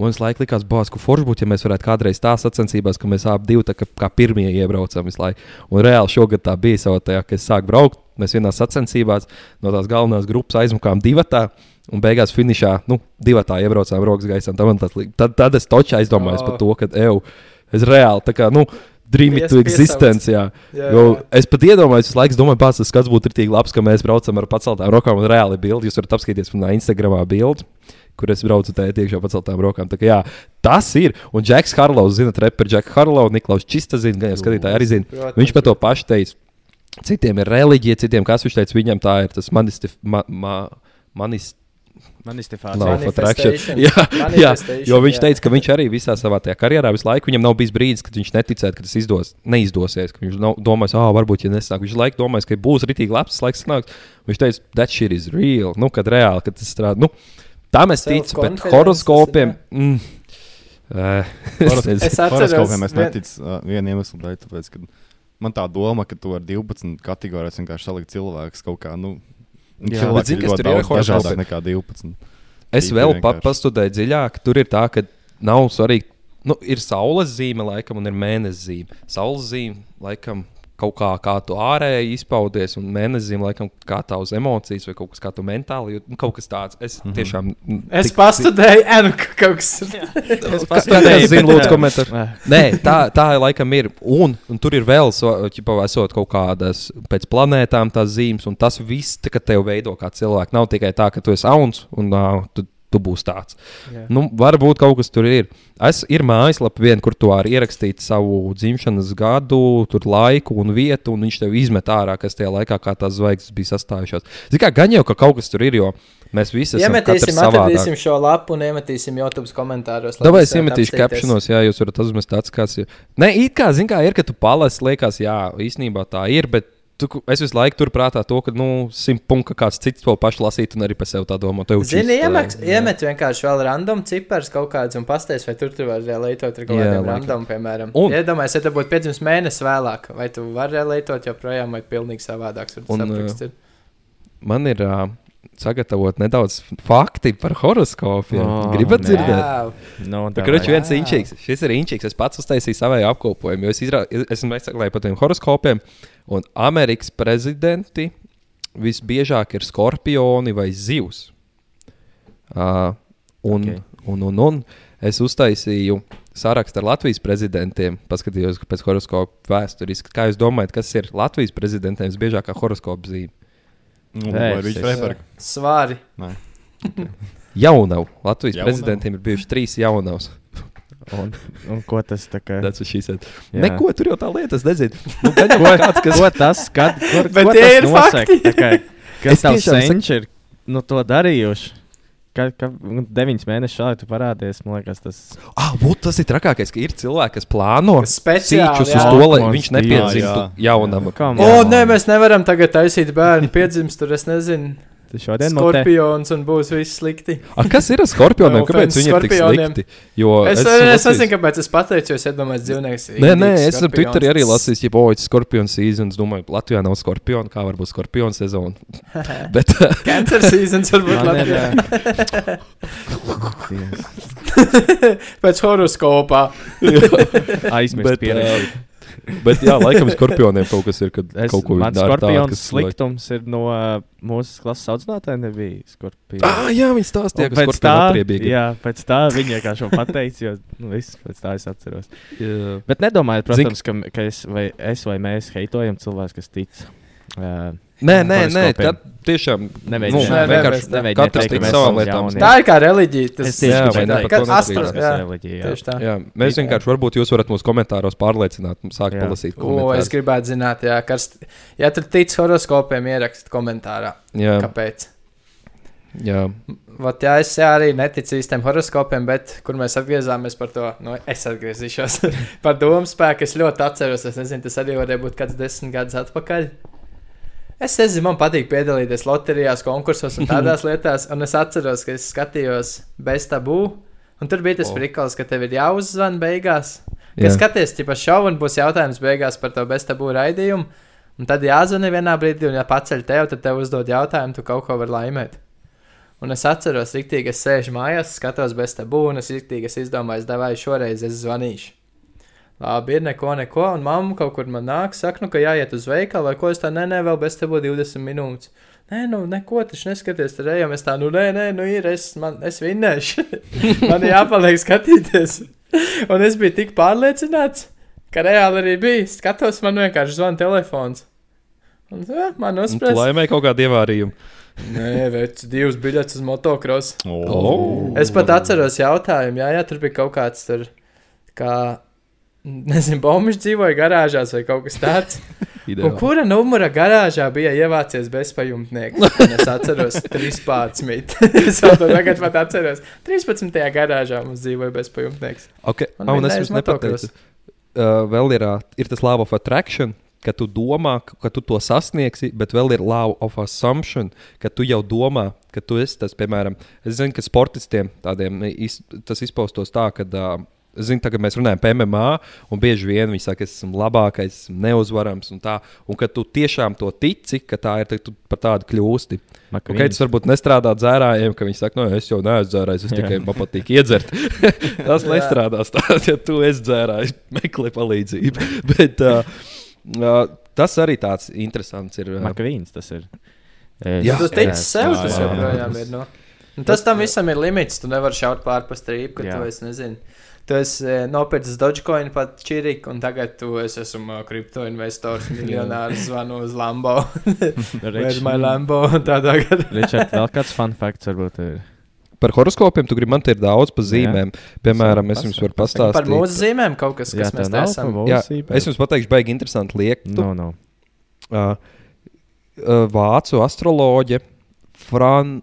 Un es laikam likās, bāz, ka forši būtu, ja mēs varētu kādreiz tā sacensībās, ka mēs abi divi kā, kā pirmie iebraucam visu laiku. Un reāli šogad tā bija savā tajā, kad es sāku braukt. Mēs vienā sacensībās no tās galvenās grupas aizmukām divatā. Un beigās finišā, nu, divi tā iebraucām rokas gaisā. Tad, tad, tad es točā aizdomājos Oh. par to, ka, eju, es reāli tā kā, nu, dream it existence. Jā. Jā, jā. es pat iedomājos, laiku domāju, pats tas skats būtu tik labs, ka mēs braucam ar paceltām rokām un reāli bildi. Jūs varat apskatīties manā Instagramā bildi. Kur es braucu tajā tiekšā paceltām rokām. Tā kā, jā, tas ir. Un Džeks Harlovs, zinot, reperu Džeku Harlovu, Niklaus Čista zina, gan jau skatītāji arī zina. Protams, Viņš par to pašu teica. Citiem ir reliģija, citiem kas viņš teica, viņam tā ir tas manistif, ma, ma, manis, Manifestācija. Jā, jā, jo viņš jā. teica, ka viņš arī visā savā tajā karjerā visu laiku viņam nav bijis brīdis, kad viņš neticēja, ka tas izdos, neizdosies. Ka viņš nav domājis, ah, varbūt, ja nesāk. Viņš laiku domājis, ka būs rītīgi labs, tas laiks nāks. Viņš teica, that shit is real. Nu, kad reāli, kad tas strādā. Nu, tam es ticu, bet horoskopiem. Mm, eh, es. Es atceros, Horoskopiem es neticu uh, vienu iemeslu dēļ, tāpēc, ka man tā doma, ka tu ar 12 kategorijas vienkārši salikt cilvēkus kaut kā, nu, Jā, bet zini, kas tur ir dažādāk nekā 12. Es vēl pa, pastudēju dziļāk. Tur ir tā, ka nav svarīgi. Nu, ir saules zīme, laikam, un ir mēnesis zīme. Saules zīme, laikam, kaut kā, kā tu ārēji izpaudies, un mēnesis zīme, laikam, kā tavs emocijas, vai kaut kas, kā tu mentāli jūti. Nu, kaut kas tāds. Es Mhm. tiešām. mm, Es tik- pastudēju, enu kaut kas. Es pastudēju, zinu, lūdzu, komentāru. Nē, tā, tā laikam ir. Un, un tur ir vēl, ja esot kaut kādas pēc planētām tās zīmes, un tas viss, tā, ka tev veido kā cilvēku. Nav tikai tā, ka tu esi auns un uh, tu, tu būsi tāds. Jā. Nu, varbūt kaut kas tur ir. Es, ir mājaslapa, vien, kur tu vari ierakstīt savu dzimšanas gadu, tur laiku un vietu, un viņš tev izmet ārā, kas tajā laikā, kā tās zvaigznes bija sastājušās. Zini, kā gan jau, ka kaut kas tur ir, jo mēs visi esam Iemetīsim, atradīsim šo lapu un iemetīsim YouTube komentāros. Davai es iemetīšu kapšanos, jā, jūs varat uzmest tāds, kāds ir. Nē, it kā, zin kā ir, ka tu palasi, liekas, jā, īstenībā tā ir, bet tu, es visu laiku turprātā to, ka, nu, simt punktu kāds cits to pašu lasīt un arī par sevi tā domā. Zini, ā, jā. iemet vienkārši vēl random ciparus kaut kādus un pastāst, vai tur, tur var relētot ar kaut kādiem random, piemēram. Un-. Iedomājieties, ja tas būtu piedzimis mēnesis vēlāk, vai tu vari relētot joprojām, vai pilnīgi savādāks. var Un, saprast, ir. Man ir uh, sagatavot nedaudz fakti par horoskopiem. Oh, Gribat dzirdēt? Jā, No, Tā viņš viens inčīgs. Šis ir inčīgs. Es pats uztaisīju savu apkopojumu. jo Es izrā, esmu meklējis par tiem horoskopiem. Un Amerikas prezidenti visbiežāk ir skorpioni vai zivs. Uh, un, Ok. okay. un, un, un es uztaisīju sarakstu ar Latvijas prezidentiem. Paskatījos pēc horoskopa vēsturiski. Kā jūs domājat, kas ir Latvijas prezidentiem visbiežākā horoskopa zīme? Nu, Freiberg? Svari. Jaunavu. Latvijas Jaunavu. prezidentiem ir bijuši trīs jaunavas. Un, un ko tas tā kā? Tas ir. Jā. Neko tur jau tā lieta, es nezinu. Nu, gan jau kāds, kas Ko tas skat? Kur, Bet ko tie tas ir nosaka? fakti. Kā, kas saku- senči ir nu, to darījuši? Ka, ka, nu, deviņas mēnešus šādi tu parādies, man liekas, tas Ah, būt, tas ir trakākais, ka ir cilvēki, kas plāno Speciāli, sīčus uz to, lai viņš nepiedzimtu jaunam. O, nē, mēs nevaram tagad taisīt bērnu piedzimst, tur es nezinu. Šodien mutē. Skorpions un būs viss slikti. A, kas ir ar skorpioniem? No Kāpēc viņi ir tik slikti? Jo Es, es, es lasījis- nezinu, kāpēc es pateicu, jo es iedomājos dzīvnieks. Nē, nē, es skorpions. Twitterī arī lasījis, ja bojas skorpions seasons. Domāju, Latvijā nav skorpiona, kā var būt skorpiona sezona. Bet Cancer seasons varbūt Latvijā. Pēc horoskopā. Aizmirst pierakstīt. Bet, jā, laikam skorpioniem kaut kas ir, kad Es, kaut ko man skorpions kas sliktums ir no uh, mūsu klases audzinātāja nebija skorpions. Ah, jā, viņi stāstīja, ka pēc tā, atriebīgi. jā, pēc tā viņa vienkārši man pateica, jo nu, viss pēc tā es atceros. Jā. Bet nedomājiet, protams, ka, ka es, vai, es vai mēs heitojam cilvēkus, kas tic. Uh, Nē, nē, nē, kad tiešām Nevajag nu, vienkārši nevajag katrs tic mēs savām lietām. Tā ir kā reliģija. Tas ir tieši tā. Jā, mēs vienkārši, varbūt jūs varat mūsu komentāros pārliecināt, mums sāk Jā. palasīt. O, es gribētu zināt, jā, kas, ja tu tici horoskopiem, ierakst komentārā. Jā, Kāpēc? jā. Vat, jā, es jā, arī neticu īstiem horoskopiem, bet kur mēs atgriezāmies par to, nu, es atgriezīšos par domu spēku. Es ļoti atceros, es nezinu, tas arī varēja būt kāds desmit gadus atpakaļ. Es nezinu, man patīk piedalīties loterijās, konkursos un tādās lietās, un es atceros, ka es skatījos bez tabū, un tur bija tas oh. prikals, ka tev ir jāuzzvan beigās. Kad Jā. skaties, ja šovu un būs jautājums beigās par to bez tabū raidījumu, un tad jāzvanī vienā brīdī, un ja paceļ tev, tad tev uzdod jautājumu, tu kaut ko vari laimēt. Un es atceros, rīktīgi, es sēžu mājās, skatos bez tabū, un es rīktīgi es izdomāju, davai šoreiz es zvanīšu. Labi, ir neko, neko. Un mamma kaut kur man nāk, saka, nu, ka jāiet uz veikalu, vai ko es tā, nē, nē, vēl bez tevis 20 minūtes. Nē, nu, neko, taču neskaties, tur ejam. Es tā, nu, nē, nē, nu, ir, es, man, es vinnēšu. man jāpaliek skatīties. un es biju tik pārliecināts, ka reāli arī bija. Skatos, man vienkārši zvana telefons. Un, jā, man uzsprāst. laimēji kaut kādu ievārījumu. Nē, veids divas biļetes uz motocross. Oh. Es pat atceros jautājumu, jā, jā, tur bija kaut kāds tur, kā, nezinu, bombiņš dzīvoja garāžās vai kaut kas tāds. Un kura numura garāžā bija ievācies bezpajumtnieks? Es atceros 13. es vēl to tagad pat atceros. 13. garāžā mums dzīvoja bezpajumtnieks. Okay. Man Oh, es jums nepateicu. Uh, vēl ir, uh, ir tas law of attraction, ka tu domā, ka, tu to sasniegsi, bet vēl ir law of assumption, ka tu jau domā, ka tu esi tas, piemēram, es zinu, ka sportistiem tādiem tas izpaustos tā, ka. Uh, Es zinu, tagad mēs runājam par MMA, un bieži vien viņi saka, es esmu labākais, esmu neuzvarams, un tā. Un ka tu tiešām to tici, ka tā ir, tad tu par tādu kļūsti. Maka Okay, tas varbūt nestrādā dzērājiem, ka viņi saka, no es jau neesmu dzērājis, es tikai man patīk iedzert. tas nestrādās tā, ja tu esi dzērājis, meklē palīdzību. Bet uh, uh, tas arī tāds interesants ir. Uh, Makavīns tas ir. Jā. Tu tici sev, tas jā, joprojām ir. No. Un tas tam visam ir limits. Tu nevari šaut pāri pa strīpu, ka Jā. tu esi, nezinu. Tu esi eh, nopircis Dogecoin pat čirika, un tagad tu esi esmu kripto investors, miljonārs, zvanu uz Lambo. Where's my Lambo? un Tādā gadā. Ričard, vēl kāds fun facts varbūt ir. Par horoskopiem tu gribi man te ir daudz pa zīmēm. Piemēram, es jums varu pastāstīt. Par mūsu zīmēm kaut kas, kas Jā, mēs tev te nav esam. pa Jā, es jums pateikšu, baigi interesanti lietu. No, no. uh, uh, vācu astroloģe Fran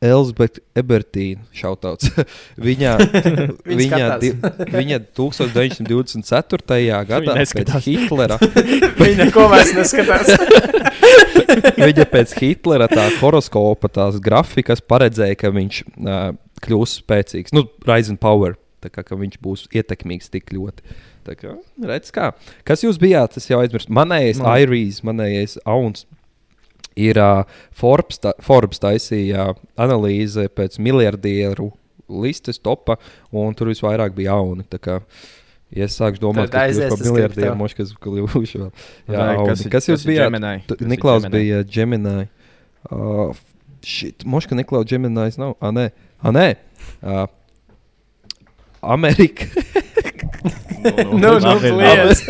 Elzbeta Ebertīna šautauts. viņa, viņa, skatās. di, viņa 1924. gadā pēc neskatās. Hitlera, Viņa neko vairs neskatās. viņa pēc Hitlera tā horoskopa, tās grafikas paredzēja, ka viņš uh, kļūs spēcīgs. Nu, Rise and Power. Tā kā ka viņš būs ietekmīgs tik ļoti. Tā kā, redz, kā. Kas jūs bijāt? Tas jau aizmirst. Manējais Man- Airijs, manējais Auns. Ir uh, Forbes, ta, Forbes taisīja analīze pēc miljardieru listes topa, un tur visvairāk bija jauni. Kā, Ja es sāku domāt, ka tas ir kripto. mošs, kas kļuvuši vēl. Jā, Vai, kas, kas jūs bijāt? Gemini? Niklaus Gemini? bija Gemini. Uh, šit, moška Niklaus Geminis nav. Ah, nē. Ah, nē. Uh, Amerika. Nu, nu, Labi, plies.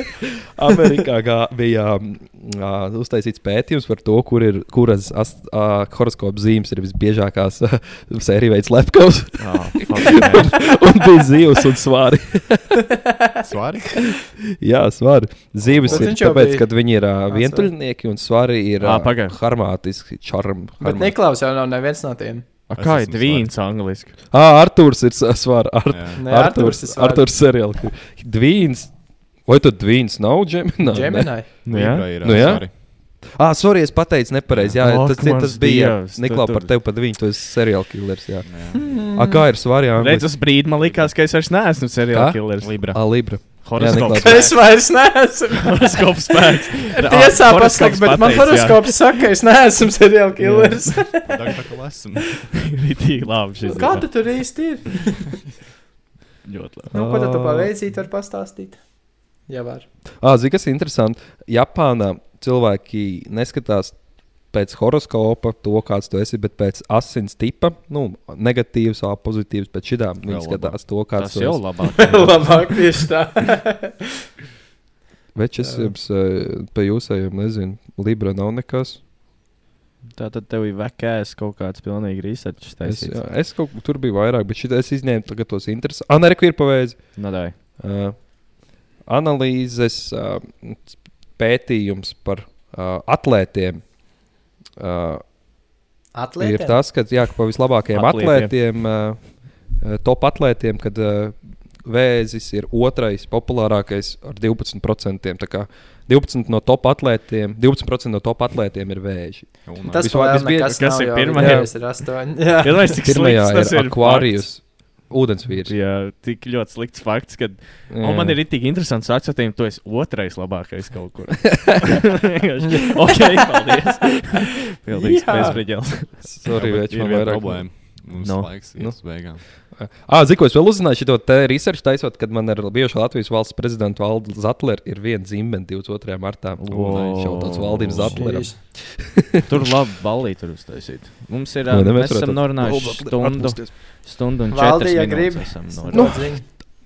Amerikā bija uh, uztaisīts pētījums par to, kur ir, kuras ast, uh, horoskopa zīmes ir visbiežākās uh, sēriju veids lepkavs. Oh, man. un bija zivs un svāri. Svari? Jā, svāri. Zīves Bet ir tāpēc, bija- ka viņi ir uh, Ah, vientuļnieki un svāri ir uh, pagaid. harmātiski. Čarm, Bet Niklaus jau nav neviens no tiem. A, Kā ir dvīns angliski? Ah, Arthurs ir svāri. Ar. Nē, Arthurs, Arturs ir Arthurs seriāli. Dvīns. Vai tad dvīns nav Gemini? Gemini. Nu, jā. Libra ir, Nu, jā. Svari. Ah, sorry, es pateicu nepareizi. Jā, Ak, tas, tas, bija tur- par tevi, pat viņu. Tu esi seriāla killers. Jā. Jā. Ah, kā ir svarīgi? Redz, uz brīdi man likās, ka es vairs neesmu seriāla killers. Libra. Ah, Libra. Horoskops. Niklaus. Es vairs neesmu. Horoskops spēks. Tiesā pasaka, bet man horoskops saka, ka es neesmu seriāla killers. Tā kā esam. Ritīgi labi šis. Kā tu tur īsti ir? Ļoti labi. Nu, ko tad tu paveicīt, var pastāstīt? Jā, var. Ah, Zini, kas ir interesanti? Japānā cilvēki neskatās pēc horoskopa, to kāds tu esi, bet pēc asins tipa, nu, negatīvs vai pozitīvs. Pēc šitām viņi skatās to, kāds Tas tu jau esi. labāk. Labāk tieši tā. Bet es jums pa jūsējiem nezinu, Libra nav nekas. Tā tad tev ir vekās kaut kāds pilnīgi research Es, taisīts. jā, es kaut kur tur biju vairāk, bet šī es izņēmu tagad tos interesantus. Anēku ir pavēzi. Nu, dai. Uh, analīzes uh, pētījums par uh, atlētiem. Uh, Atliek. ir tas, ka jā, pa vislabākajiem Atlētiem. atlētiem, uh, top atlētiem, kad uh, vēzis ir otrais populārākais ar 12%. Tā kā 12 no top atlētiem, 12% no top atlētiem ir vēži. Un, Tas Vispār vēl visbie- nekas kas nav, ir vidējais ir astoņi. Jā. Iedomājieties, cik Pirmajā slikts tas ir fakts. Ūdensvīrs. Jā, tik ļoti slikts fakts, ka. Un man ir tik interesants atcerēties, tu esi otrais labākais kaut kur. Ok, paldies. Pilnīgs bezspriedzels. Sorry, bet več, ir problēma. Mums No. laiks Nu. ir uz beigām. Ah, zinu, ko es vēl uzzināju šo te research taisot, kad man ar bijušo Latvijas valsts prezidentu Valdu Zatleru ir viena dzimta 22. martā. Wow. Wow. Šautāds Valdim Zatleram. Tur labi balī tur uztaisīt. Mums ir. Ne, mēs esam norunājuši stundu, stundu un Valdi, četras ja minūtes. Nu.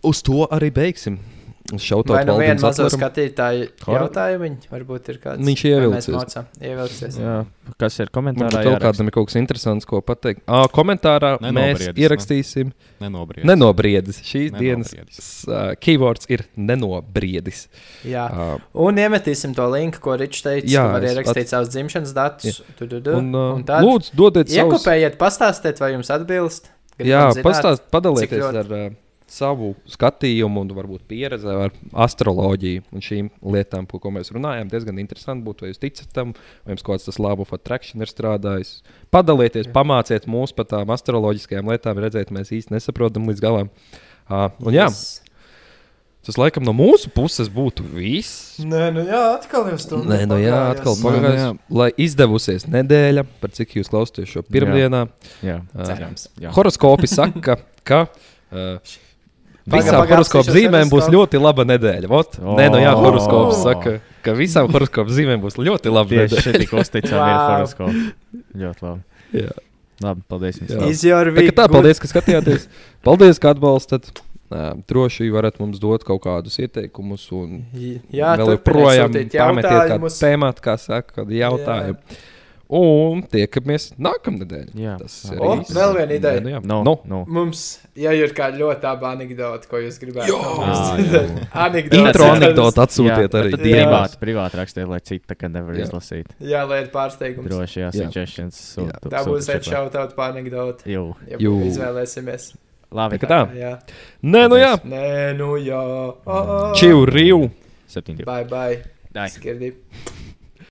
Uz to arī beigsim. Šautot Vai nu Zatleram. skatītāju Kor- jautājumu, varbūt ir kāds. Viņš mēs mocām? Ievilcies. Jā, kas ir komentārā? Jāraksta? kādam ir kaut kas interesants, ko pateikt. Ah, komentārā mēs Nenobriedis, ierakstīsim. Nenobriedis. Nenobriedis. Šīs dienas Nenobriedis. uh, keywords ir nenobriedis. Jā. Uh, Un iemetīsim to linku, ko Ričs teica. Jā, Jā, var ierakstīt at- savus dzimšanas datus. Tu, tu, tu. un, uh, Un tad lūdzu, dodiet savus. iekopējiet, pastāstiet, vai jums atbilst. Jā, Gribam zināt, pastāst, cik padalieties ļoti- ar uh, savu skatījumu un varbūt pieredzi ar astroloģiju un šīm lietām, par ko mēs runājām. Diezgan interesanti būtu, vai jūs ticat tam, vai jums kaut kāds tas labu attraction ir strādājis. Padalieties, pamāciet mūs par tām astroloģiskajām lietām, redziet, mēs īsti nesaprotam līdz galam. Uh, un jā, Yes. tas laikam no mūsu puses būtu viss. Nē, nu jā, atkal jau stundu. Nē, nu jā, atkal nu pagājās. jā. Lai izdevusies nedēļa, par cik jūs klausāties šo pirmdienā. Jā, Uh, Cerams. jā. Horoskopi saka, ka uh, visām horoskopu zīmēm būs ļoti laba nedēļa. Vot? O. Nē, no jā, horoskops saka, ka visām horoskopu zīmēm būs ļoti laba Tieši nedēļa. šī tik uzticama ir Wow. horoskopa. Ļoti labi. Jā. Labi, paldies. Jā. Tā, tā, paldies, ka skatījāties. Paldies, ka atbalstat. Droši varat mums dot kaut kādus ieteikumus, un Jā, vēl joprojām pametiet kādu tēmatu, kā saka, kādu jautājumu. Un tiekamies nākamnedēļ. Jā. Tas ir O, viss. vēl viena ideja. Nu, jā. No, Nu, no. Mums, ja ir kāda ļoti laba anekdote, ko jūs gribētu Ā, dzirdēt, anekdote. Intro anekdotu atsūtiet Jā, arī. Privāti, privāti rakstiet, lai citi tā kā nevar Jā. izlasīt. Jā, lai ir pārsteigums. Droši, jā, Jā. suggestions. Tā būs šitā. atšautot par anekdoti. Jū. Jū. izvēlēsimies. Labi, Tā tā. Jā. Nē, nu jā. Nē, nu jā. Čiu, riu. Septiņi. Bye, bye. Dai. Skirdī.